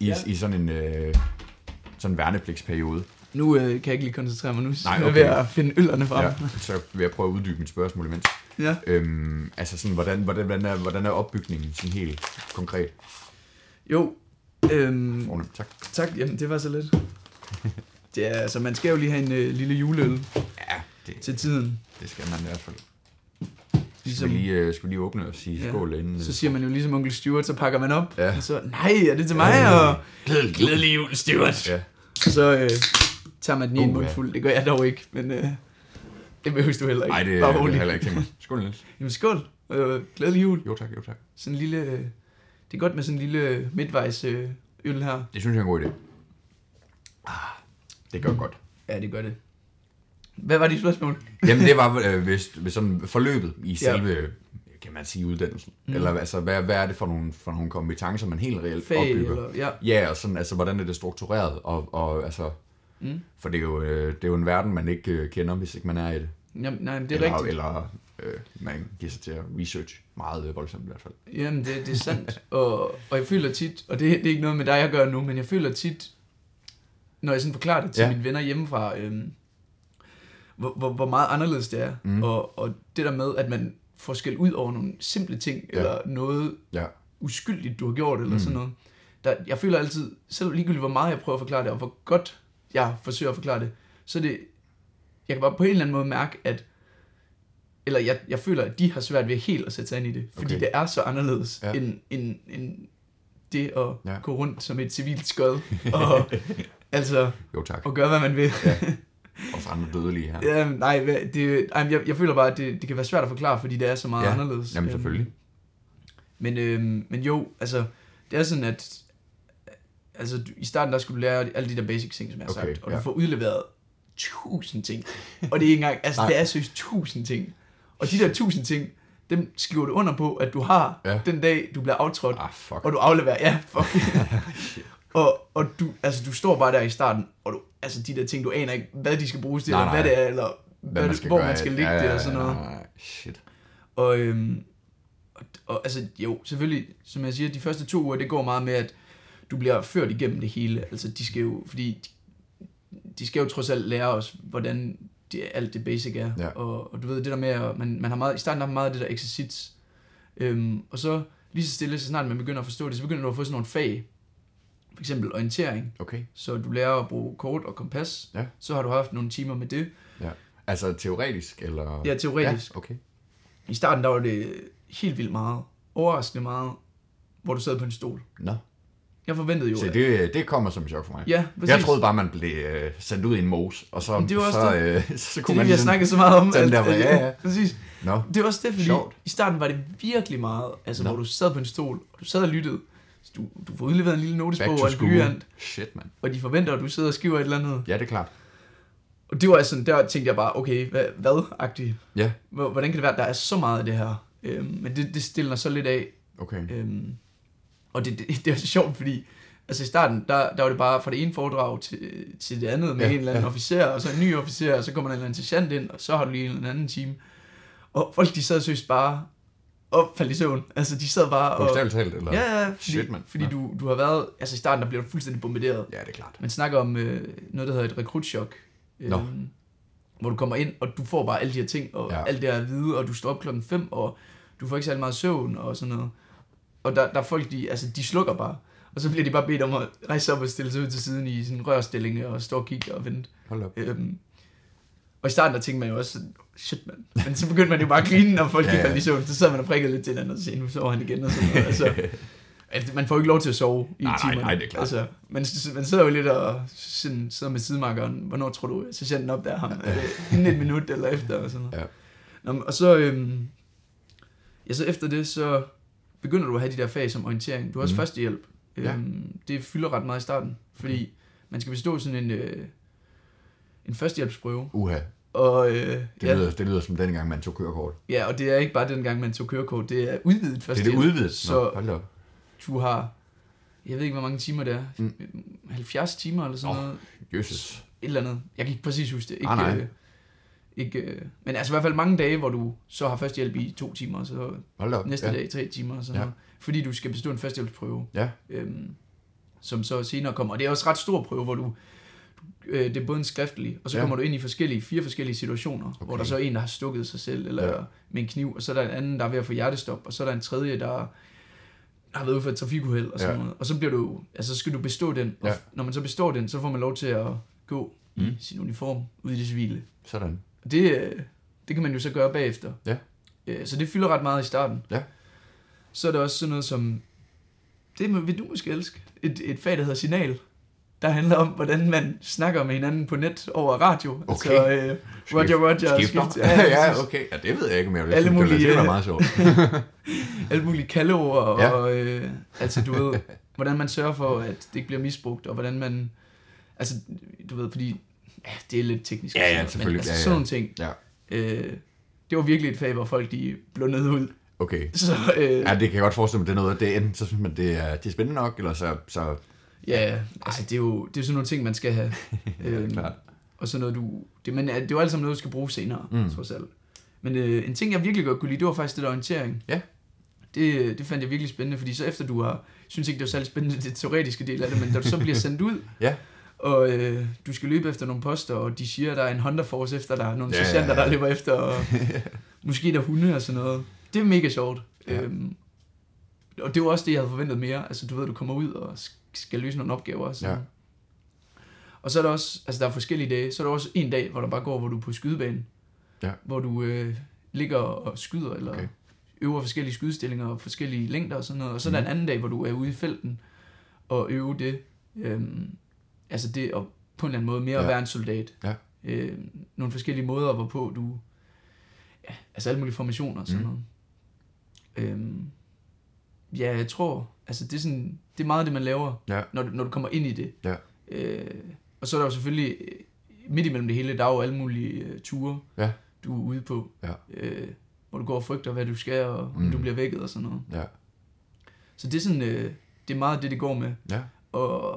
i, Ja. i sådan en øh, sådan værnepligtsperiode? nu øh, kan jeg ikke lige koncentrere mig nu, Nej, jeg er okay. ved at finde øllerne frem. Ja, så vil jeg prøve at uddybe mit spørgsmål imens. ja. Øhm, altså sådan, hvordan, hvordan, hvordan, er, hvordan er opbygningen sådan helt konkret? Jo, øhm, Fornemt, tak. Tak, jamen det var så lidt. Det er, altså, man skal jo lige have en øh, lille juleøl Ja, det, til tiden. det skal man i hvert fald. Skal Ligesom, vi lige, øh, skal vi lige åbne og sige Ja. skål inden? så siger man jo ligesom onkel Stuart, så pakker man op. Ja. Og så, nej, er det til mig? Ja. Og, glædelig jul, Stuart. Ja, Så øh, tager man den i en Uh, mund ja. fuld. Det gør jeg dog ikke, men øh, det behøver du heller ikke. nej, det, Bare det er heller ikke. Skål, Niels. Jamen skål. Øh, glædelig jul. Jo tak, jo tak. Sådan en lille, øh, det er godt med sådan en lille midtvejs øh, øl her. Det synes jeg er en god idé. Ah, det gør godt. Ja, det gør det. Hvad var dit spørgsmål? Jamen det var øh, hvis, hvis sådan forløbet i Ja. Kan man sige, uddannelsen. Mm. Eller altså, hvad, hvad er det for nogle, for nogle kompetencer, man helt reelt Fag, opbygger? eller, ja. Ja, og sådan, altså, hvordan er det struktureret? Og, og altså, Mm. for det er, jo, øh, det er jo en verden, man ikke øh, kender, hvis ikke man er i det. Jamen, nej, det er eller, rigtigt. Eller øh, man giver sig til at research meget øh, voldsomt i hvert fald. Jamen, det, det er sandt. og, og jeg føler tit, og det, det er ikke noget med dig, jeg gør nu, men jeg føler tit, når jeg sådan forklarer det til Ja. mine venner hjemmefra, øhm, hvor, hvor, hvor meget anderledes det er. Mm. Og, og det der med, at man får skæld ud over nogle simple ting, Ja. ja. eller noget Ja. uskyldigt, du har gjort, eller Mm. sådan noget. Der, jeg føler altid, selv ligegyldigt hvor meget jeg prøver at forklare det, og hvor godt jeg forsøger at forklare det, så det, jeg kan bare på en eller anden måde mærke, at eller jeg, jeg føler, at de har svært ved helt at sætte sig ind i det, fordi Okay. det er så anderledes, Ja. ja. end, end, end det at Ja. ja. gå rundt som et civilt skød, og altså, Jo tak. og gøre, hvad man vil. Også andre dødelige her. Ja, nej, det, ej, jeg, jeg føler bare, at det, det kan være svært at forklare, fordi det er så meget Ja, anderledes. jamen, Øhm, selvfølgelig. Men, øhm, men jo, altså, det er sådan, at altså, du, i starten der skulle du lære alle de der basic ting, som jeg har Okay, sagt, og ja. du får udleveret tusind ting. Og det er ikke engang, altså Nej. det er seriøst tusind ting. Og de der tusind ting, dem skriver du under på, at du har Ja. ja. den dag, du bliver aftrådt, Ah, fuck. og du afleverer, ja, fuck. og, og du, altså, du står bare der i starten, og du, altså de der ting, du aner ikke, hvad de skal bruges til, Nej, eller nej. hvad det er, eller hvad, man hvor man skal lægge Ja, det og sådan noget. nej, nej, Shit. Og, øhm, og, og altså, jo, selvfølgelig, som jeg siger, de første to uger, det går meget med, at du bliver ført igennem det hele. Altså, de skal jo, fordi de, de skal jo trods alt lære os, hvordan det, alt det basic er. Ja. Og, og du ved, det der med, at man, man har meget, i starten har man meget af det der exercits. Øhm, og så lige så stille, så snart man begynder at forstå det, så begynder du at få sådan nogle fag. For eksempel orientering, Okay. så du lærer at bruge kort og kompas. Ja. Så har du haft nogle timer med det. Ja. Altså teoretisk, eller? Ja, teoretisk. Ja, okay. I starten der var det helt vildt meget. Overraskende meget, hvor du sad på en stol. Nå. Jeg forventede jo... Så at- det, det kommer som et chok for mig. Ja, præcis. Jeg troede bare, man blev øh, sendt ud i en mos, og så, Men det jo også så, det. øh, så det kunne er man det, vi har ligesom- snakket så meget om. Den der, ja, ja. Præcis. Nå, Det er også det, fordi Sjovt. i starten var det virkelig meget, altså Nå. hvor du sad på en stol, og du sad og lyttede. Du, du får udleveret en lille notesbog og en blyant, Shit, mand. og de forventer, at du sidder og skriver et eller andet. Ja, det er klart. Og det var altså, der tænkte jeg bare, okay, hvad, hvad-agtigt? Ja, Hvor- Hvordan kan det være, at der er så meget af det her? Øhm, men det, det stiller så lidt af, okay. Øhm, og det, det, det er så sjovt, fordi altså i starten, der, der var det bare fra det ene foredrag til, til det andet med Ja, ja, en eller anden ja. ja. officer, og så en ny officer, og så kommer der en eller anden sergeant ind, og så har du lige en eller anden time. Og folk, de sad seriøst bare og faldt i søvn. Altså, de sad bare og... Bogstaveligt talt, eller? Ja, ja, fordi, Shit, mand. fordi Ja. du, du har været... Altså i starten, der bliver du fuldstændig bombarderet. Ja, det er klart. Man snakker om øh, noget, der hedder et rekrutchok. Nå. Øhm, hvor du kommer ind, og du får bare alle de her ting, og Ja. alt det her at vide, og du står op klokken 5, og du får ikke særlig meget søvn, og sådan noget. Og der, der er folk, de, altså, de slukker bare. Og så bliver de bare bedt om at rejse op og stille sig ud til siden i sådan en rørstilling, og stå og kigge og vente. Hold op. Øhm, og i starten, der tænkte man jo også, shit mand. Men så begyndte man jo bare at grine, når folk Ja, ja, ja. ja. faldt i søvn. Så sad man og prikkede lidt til hinanden, og sagde, nu sover han igen, og sådan noget. Altså, altså, man får ikke lov til at sove i Nej, nej, timerne. nej, det er klart. Altså, man, man sidder jo lidt og sådan, sidder med sidemarkeren. Hvornår tror du, sergeanten op der ham? Det inden et minut eller efter? Og, sådan noget. Ja. Nå, og så, øhm, ja, så efter det, så begynder du at have de der fag som orientering. Du har også mm. førstehjælp. Ja. Øhm, det fylder ret meget i starten, fordi man skal bestå sådan en, øh, en førstehjælpsprøve. Uha, Og, øh, det, ja, lyder, det lyder som den gang, man tog kørekort. ja, og det er ikke bare den gang, man tog kørekort, det er udvidet Det er det udvidet. Så Nå, hold op. du har, jeg ved ikke, hvor mange timer det er, Mm. mm. 70 timer eller sådan Åh. noget. Jesus. Et eller andet. Jeg kan ikke præcis huske det. Ikke, Ah, nej. Øh, ikke, øh, men altså i hvert fald mange dage, hvor du så har førstehjælp i to timer, og så Hold op. næste ja. dag tre timer og sådan Ja. noget. Fordi du skal bestå en førstehjælpsprøve, Ja, øhm, som så senere kommer. Og det er også ret stor prøve, hvor du, øh, det er både en skriftlig, og så Ja. kommer du ind i forskellige, fire forskellige situationer, okay. hvor der så er en, der har stukket sig selv, eller Ja. med en kniv, og så er der en anden, der er ved at få hjertestop, og så er der en tredje, der har været ude for et trafikuheld og sådan Ja. noget. Og så bliver du, altså så skal du bestå den, og Ja. når man så består den, så får man lov til at gå mm. I sin uniform ude i det civile. sådan. Det, øh, det kan man jo så gøre bagefter. Ja. Øh, Så det fylder ret meget i starten. Ja. Så er der også sådan noget som, det vil du måske elske, et, et fag, der hedder Signal, der handler om, hvordan man snakker med hinanden på net over radio. Okay. Altså, øh, Roger, Roger, skift. Ja, ja, okay. Ja, det ved jeg ikke, om jeg vil Alle det mulige, ville være øh, meget sjovt. Alle mulige kaldeord, og, Ja. og øh, altså du ved, hvordan man sørger for, at det ikke bliver misbrugt, og hvordan man, altså du ved, fordi, ja, det er lidt teknisk. Ja, ja, selvfølgelig. Men, altså, sådan nogle ting. Ja, Øh, det var virkelig et fag, hvor folk de blundede ud. okay. Så øh, Ja, ja, det kan jeg godt forestille mig, det er noget, det er enten, så synes man, det er, det er spændende nok, eller så, så ja altså det er jo det er sådan nogle ting, man skal have. Øhm, klart. og sådan noget, du... Det, men, det er jo alt sammen noget, du skal bruge senere, Mm. trods alt. Men øh, en ting, jeg virkelig godt kunne lide, det var faktisk det der orientering. Ja. Det, det fandt jeg virkelig spændende, fordi så efter du har... Synes ikke, det var særlig spændende, det teoretiske del af det, men da du så bliver sendt ud, Ja. og øh, du skal løbe efter nogle poster, og de siger, at der er en Honda Force efter dig, nogle Ja, ja, sergeanter, ja, ja. der løber efter, og måske der er hunde og sådan noget. Det er mega sjovt. Ja. Ja. Øhm, og det var også det, jeg havde forventet mere. Altså, du ved, du kommer ud og skal løse nogle opgaver. Så. Ja. Og så er der også, altså der er forskellige dage, så er der også en dag, hvor der bare går, hvor du er på skydebanen. Ja. Hvor du øh, ligger og skyder, eller Okay. øver forskellige skydestillinger og forskellige længder og sådan noget. Og så er der Mhm. en anden dag, hvor du er ude i felten og øve det. Øhm, altså det at på en eller anden måde mere Ja. at være en soldat. Ja. Øhm, nogle forskellige måder, hvorpå du... Ja, altså alle mulige formationer og sådan Mhm. noget. Øhm, ja, jeg tror, altså det er, sådan, det er meget det, man laver, Ja. når, du, når du kommer ind i det. Ja. Øh, og så er der jo selvfølgelig, øh, midt imellem det hele, der er jo alle mulige øh, ture, Ja. du er ude på. Ja. Øh, hvor du går og frygter, hvad du skal, og om Mm. du bliver vækket og sådan noget. Ja. Så det er sådan, øh, det er meget det, det går med. Ja. Og,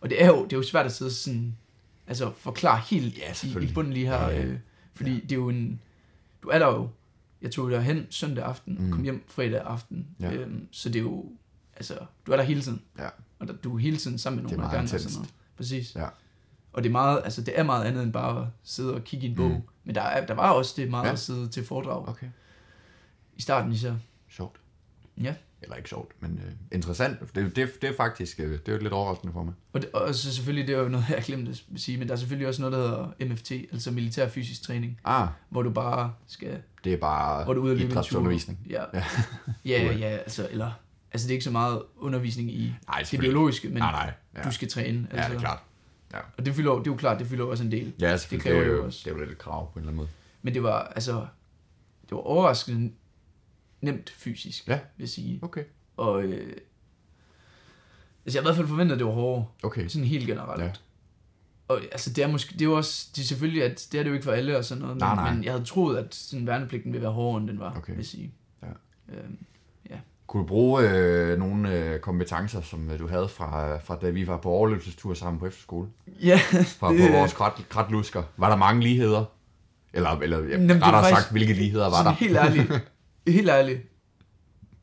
og det er jo, det er jo svært at sidde sådan, altså forklare helt Ja, i, i bunden lige her, Ja, ja. Øh, Fordi ja. det er jo en... Du er der jo... Jeg tog derhen søndag aften, Mm. mm. kom hjem fredag aften. Ja. Øhm, så det er jo... Altså, du er der hele tiden. Ja. Og der, du er hele tiden sammen med nogen, der gerne intenst. sådan noget. Præcis. Ja. Og det er meget, altså det er meget andet end bare at sidde og kigge i en bog. Mm. Mm. Men der, er, der var også det meget ja. at sidde til foredrag. Okay. I starten især. Sjovt. Ja. Eller ikke sjovt, men øh, interessant. Det, det, det er faktisk øh, det er jo lidt overraskende for mig. Og, det, og så selvfølgelig, det er jo noget, jeg glemte at sige, men der er selvfølgelig også noget, der hedder MFT, altså militær fysisk træning, Ah, hvor du bare skal, det er bare hvor du tur. idrætsundervisning. Ja. Ja. ja, ja, ja, altså, eller, altså det er ikke så meget undervisning i Nej, det biologiske, men nej, nej. Ja. du skal træne. ja, det er klart. Og det, fylder, det er jo klart, det fylder også en del. Ja, selvfølgelig. kræver det, er det jo, jo også. det er jo lidt et krav på en eller anden måde. Men det var, altså, det var overraskende nemt fysisk, Ja. vil jeg sige. Okay. Og øh, altså, jeg havde i hvert fald forventet, at det var hårdere. Okay. Sådan helt generelt. Ja. Ja. Og altså, det er måske, det er jo også, det er selvfølgelig, at det er det jo ikke for alle og sådan noget, men, Nej, nej. men jeg havde troet, at sådan, værnepligten ville være hårdere, end den var, Okay. vil jeg sige. Ja. Øhm, Kunne du bruge øh, nogle øh, kompetencer, som øh, du havde fra, fra da vi var på overlevelsestur sammen på efterskole? ja, Fra Det- på vores krat, kratlusker. Var der mange ligheder? Eller, eller ja, Jamen, rettere faktisk- sagt, hvilke ligheder var der? helt ærligt, helt ærligt,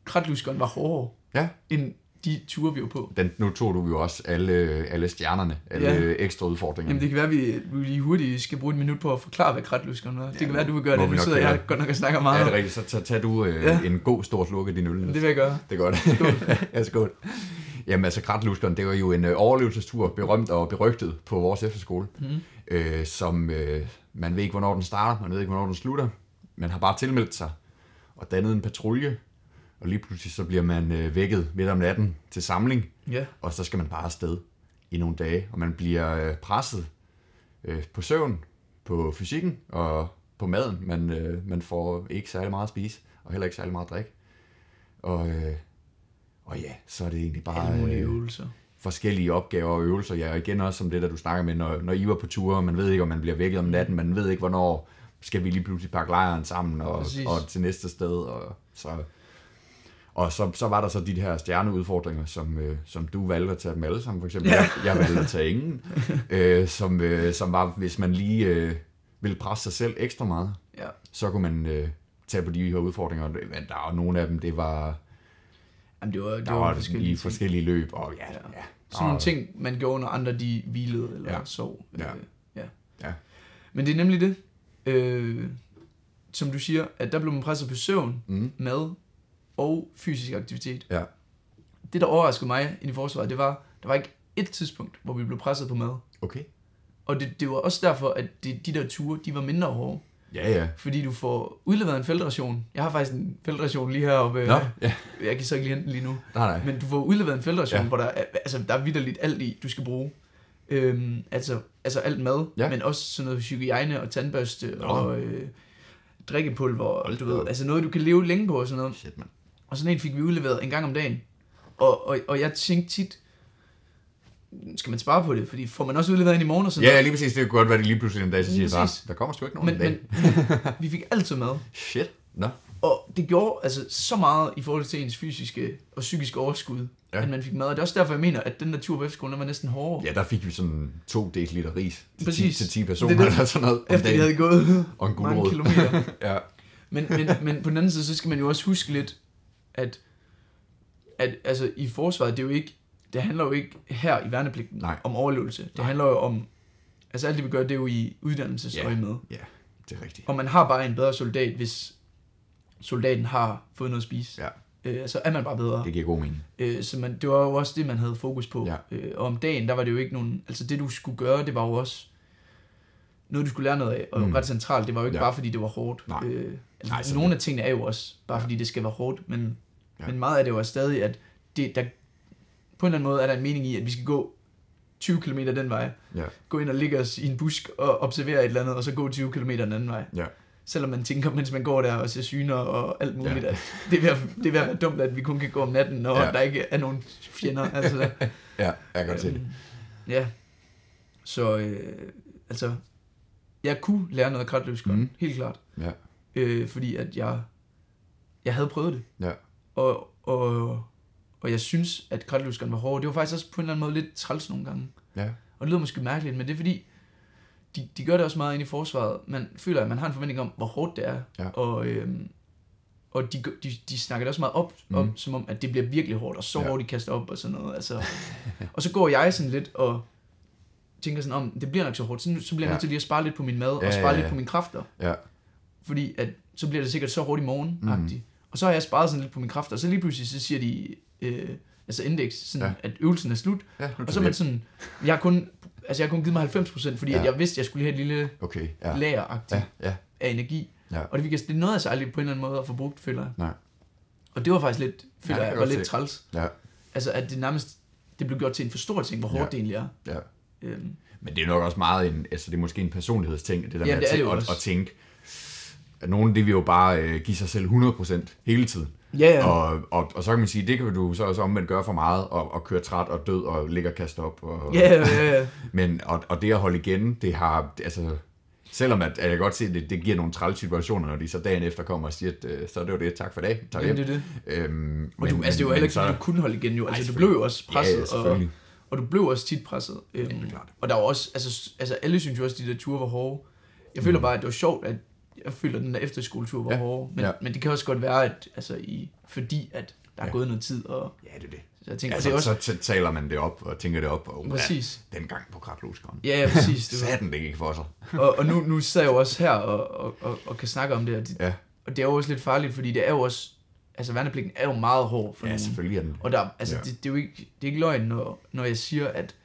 kratluskeren var hårdere, Ja. end de ture, vi var på. Den, nu tog du jo også alle, alle stjernerne, alle Ja. ja. ekstra udfordringer. Jamen det kan være, at vi, vi lige hurtigt skal bruge et minut på at forklare, hvad kratluskeren er. Det kan Ja, være, at du vil gøre det. vi Nu sidder jeg godt nok og snakker Ja, meget. det er rigtigt. Så tag, tag du øh, Ja. ja. en god stor sluk af din øl. det vil jeg gøre. Det er godt. ja, skål. Jamen altså, Kratluskeren, det var jo en øh, overlevelsestur, berømt og berygtet på vores efterskole, Mm. øh, som øh, man ved ikke, hvornår den starter, man ved ikke, hvornår den slutter. Man har bare tilmeldt sig og dannet en patrulje, og lige pludselig så bliver man øh, vækket midt om natten til samling, Ja, og så skal man bare afsted i nogle dage, og man bliver øh, presset øh, på søvn, på fysikken og på maden. Man, øh, man får ikke særlig meget at spise, og heller ikke særlig meget at drikke. Og, øh, og ja, så er det egentlig bare alle øh, øvelser. forskellige opgaver og øvelser. Ja, og igen også som det, der du snakker med, når, når I var på ture, og man ved ikke, om man bliver vækket om natten, man ved ikke, hvornår skal vi lige pludselig pakke lejren sammen og, Præcis. og til næste sted. Og så, og så, så var der så de her stjerneudfordringer, som, øh, som du valgte at tage dem alle sammen, for eksempel. Ja. Jeg, jeg valgte at tage ingen, øh, som, øh, som var, hvis man lige øh, ville presse sig selv ekstra meget, Ja. så kunne man øh, tage på de her udfordringer. Men der var nogle af dem, det var, Jamen, det var, det der var, var forskellige i forskellige løb, og ja, Ja. ja. Sådan nogle ting, man gjorde, når andre de hvilede eller ja. sov. Ja. Øh, ja. Ja. Men det er nemlig det, øh, som du siger, at der blev man presset på søvn, Mm, mad og fysisk aktivitet. ja. Det, der overraskede mig i forsvaret, det var, der var ikke et tidspunkt, hvor vi blev presset på mad. Okay. Og det, det var også derfor, at det, de der ture, de var mindre hårde. Ja, ja. Fordi du får udleveret en feltration. Jeg har faktisk en feltration lige heroppe. Nå, ja. Jeg kan så ikke lige hente den lige nu. Nej, nej. Men du får udleveret en feltration, ja. hvor der er, altså, der er vidderligt alt i, du skal bruge. Øhm, altså, altså alt mad, Ja. men også sådan noget hygiejne og tandbørste Nå. og øh, drikkepulver, Hold du ved, op. altså noget, du kan leve længe på og sådan noget. Shit, mand. Og sådan en fik vi udleveret en gang om dagen. Og, og, og jeg tænkte tit, skal man spare på det? Fordi får man også udleveret en i morgen og sådan Ja, ja, lige præcis. Det kunne godt være, det lige pludselig en dag, så siger præcis. der kommer sgu ikke nogen men, en men, dag. men vi fik altid mad. Shit. Nå. Og det gjorde altså så meget i forhold til ens fysiske og psykiske overskud, Ja. ja. at man fik mad. Og det er også derfor, jeg mener, at den der tur på efterskolen, var næsten hårdere. Ja, der fik vi sådan to dl ris til, 10, Præcis. til 10 personer Det det. eller sådan noget Efter de dagen. havde gået Og en mange kilometer. Ja. Men, men, men på den anden side, så skal man jo også huske lidt, at, at altså, i forsvaret, det er jo ikke, det handler jo ikke her i værnepligten Nej. om overlevelse. Det Nej. handler jo om, altså alt det vi gør, det er jo i uddannelsesøje med. Ja, det er rigtigt. Og man har bare en bedre soldat, hvis soldaten har fået noget at spise. Ja. Øh, så er man bare bedre. Det giver god mening. Øh, så man, det var jo også det, man havde fokus på. Ja. Øh, og om dagen, der var det jo ikke nogen... Altså det, du skulle gøre, det var jo også noget, du skulle lære noget af. Og Mm. ret centralt, det var jo ikke Ja. bare, fordi det var hårdt. Nej. Øh, altså, Nej, nogle af tingene er jo også bare, Ja. fordi det skal være hårdt. Men, ja. men meget af det var stadig, at det, der, på en eller anden måde er der en mening i, at vi skal gå 20 km den vej. Ja. Gå ind og ligge os i en busk og observere et eller andet, og så gå 20 km den anden vej. Ja. Selvom man tænker, mens man går der og ser syner og alt muligt, Ja. at det er, ved at, det er ved at være dumt, at vi kun kan gå om natten, når Ja. der ikke er nogen fjender. Altså, Ja, jeg kan godt se det. øhm, Ja. Så, øh, altså, jeg kunne lære noget Mhm. mm. helt klart. Ja. Øh, fordi at jeg, jeg havde prøvet det. Ja. Og, og, og jeg synes, at kratløbskeren var hård. Det var faktisk også på en eller anden måde lidt træls nogle gange. Ja. Og det lyder måske mærkeligt, men det er fordi, de, de gør det også meget ind i forsvaret. Man føler, at man har en forventning om, hvor hårdt det er. Ja. Og, øhm, og de, de, de snakker det også meget op, Mm. om, som om, at det bliver virkelig hårdt, og så Ja. hårdt de kaster op og sådan noget. Altså, og så går jeg sådan lidt og tænker sådan om, det bliver nok så hårdt, så, så bliver jeg Ja. nødt til lige at spare lidt på min mad, Ja, og spare ja, lidt ja. på mine kræfter. Ja. Fordi at, så bliver det sikkert så hårdt i morgen mm. Og så har jeg sparet sådan lidt på mine kræfter, og så lige pludselig så siger de, øh, altså indeks, sådan, Ja. ja. at øvelsen er slut. ja Og så er man sådan, jeg har kun, altså jeg har kun givet mig 90%, fordi Ja. ja. at jeg vidste, at jeg skulle have et lille Okay, ja. ja. lageragtigt Ja, ja. af energi. Ja. Og det, jeg, det nåede jeg så aldrig på en eller anden måde at få brugt, føler jeg. Nej. Og det var faktisk lidt, føler det jeg, var lidt se. træls. Ja. Altså at det nærmest, det blev gjort til en for stor ting, hvor hårdt Ja. det egentlig er. Ja. Øhm, Men det er nok også meget en, altså det er måske en personlighedsting, det der Ja, med det at, at, at, tænke, nogen det vil jo bare øh, give sig selv 100% hele tiden. ja, ja. Og, og, og så kan man sige, det kan du så også omvendt gøre for meget, og, og køre træt og død og ligge og kaste op. Og, Ja, ja, ja, ja. Men, og, og det at holde igen, det har, altså, selvom at, at jeg godt se, at det, det giver nogle træls situationer, når de så dagen efter kommer og siger, at øh, så er det jo det, tak for dag, tak hjem. det er det. Øhm, Og du, altså, det var heller ikke, du kunne holde igen jo. Altså, du blev jo også presset, ja, ja, og, og du blev også tit presset. Øhm, det er klart. og der var også, altså, altså alle synes jo også, at de der ture var hårde. Jeg føler Mm. bare, at det var sjovt, at jeg føler, at den der efterskoletur var Ja, hård. Men, ja. men det kan også godt være, at altså, i, fordi at der er Ja. gået noget tid, og Ja, det er det. så jeg tænker, Altså, det også, så taler man det op og tænker det op, og uh, præcis. den gang på Kratluskeren. Ja, ja, præcis. Det var, Saten det ikke for sig. og, og nu, nu sidder jeg jo også her og, og, og, og kan snakke om det, og det, Ja, og det er jo også lidt farligt, fordi det er jo også, altså værnepligten er jo meget hård for ja nogen. selvfølgelig er den. Og der, altså, Ja. ja. det, det, er jo ikke, det er ikke løgn, når, når jeg siger, at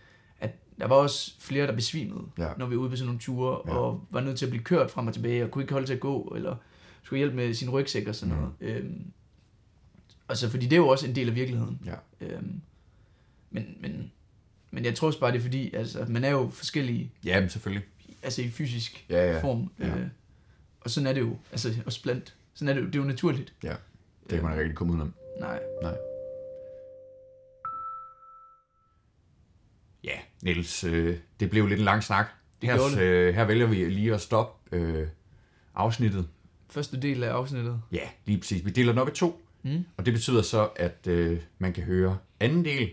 der var også flere, der besvimede, Ja. når vi var ude på sådan nogle ture, Ja. og var nødt til at blive kørt frem og tilbage, og kunne ikke holde til at gå, eller skulle hjælpe med sin rygsæk og sådan Mm. noget. Øhm, altså, fordi det er jo også en del af virkeligheden. Ja. Øhm, men, men, men jeg tror også bare, det er fordi, altså, man er jo forskellige, ja, men selvfølgelig. altså i fysisk Ja, ja. form. Ja. Øh, og sådan er det jo, altså også blandt, sådan er det jo, det er jo naturligt. Ja, det kan man ikke rigtig komme udenom. Nej. Nej. Ja, Niels, øh, det blev lidt en lang snak. Det her, det. Øh, her vælger vi lige at stoppe øh, afsnittet. Første del af afsnittet. Ja, lige præcis. Vi deler den op i to, Mm. og det betyder så, at øh, man kan høre anden del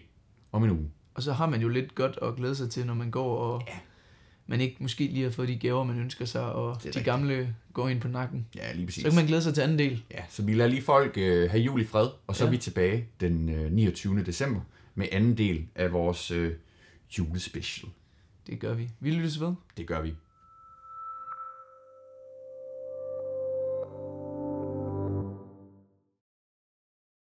om en uge. Og så har man jo lidt godt at glæde sig til, når man går og Ja. man ikke måske lige har fået de gaver, man ønsker sig, og de rigtigt. gamle går ind på nakken. Ja, lige præcis. Så kan man glæde sig til anden del. Ja, så vi lader lige folk øh, have jul i fred, og så. Ja. er vi tilbage den øh, 29. december med anden del af vores øh, julespecial. Det gør vi. Vi lyttes ved. Det gør vi.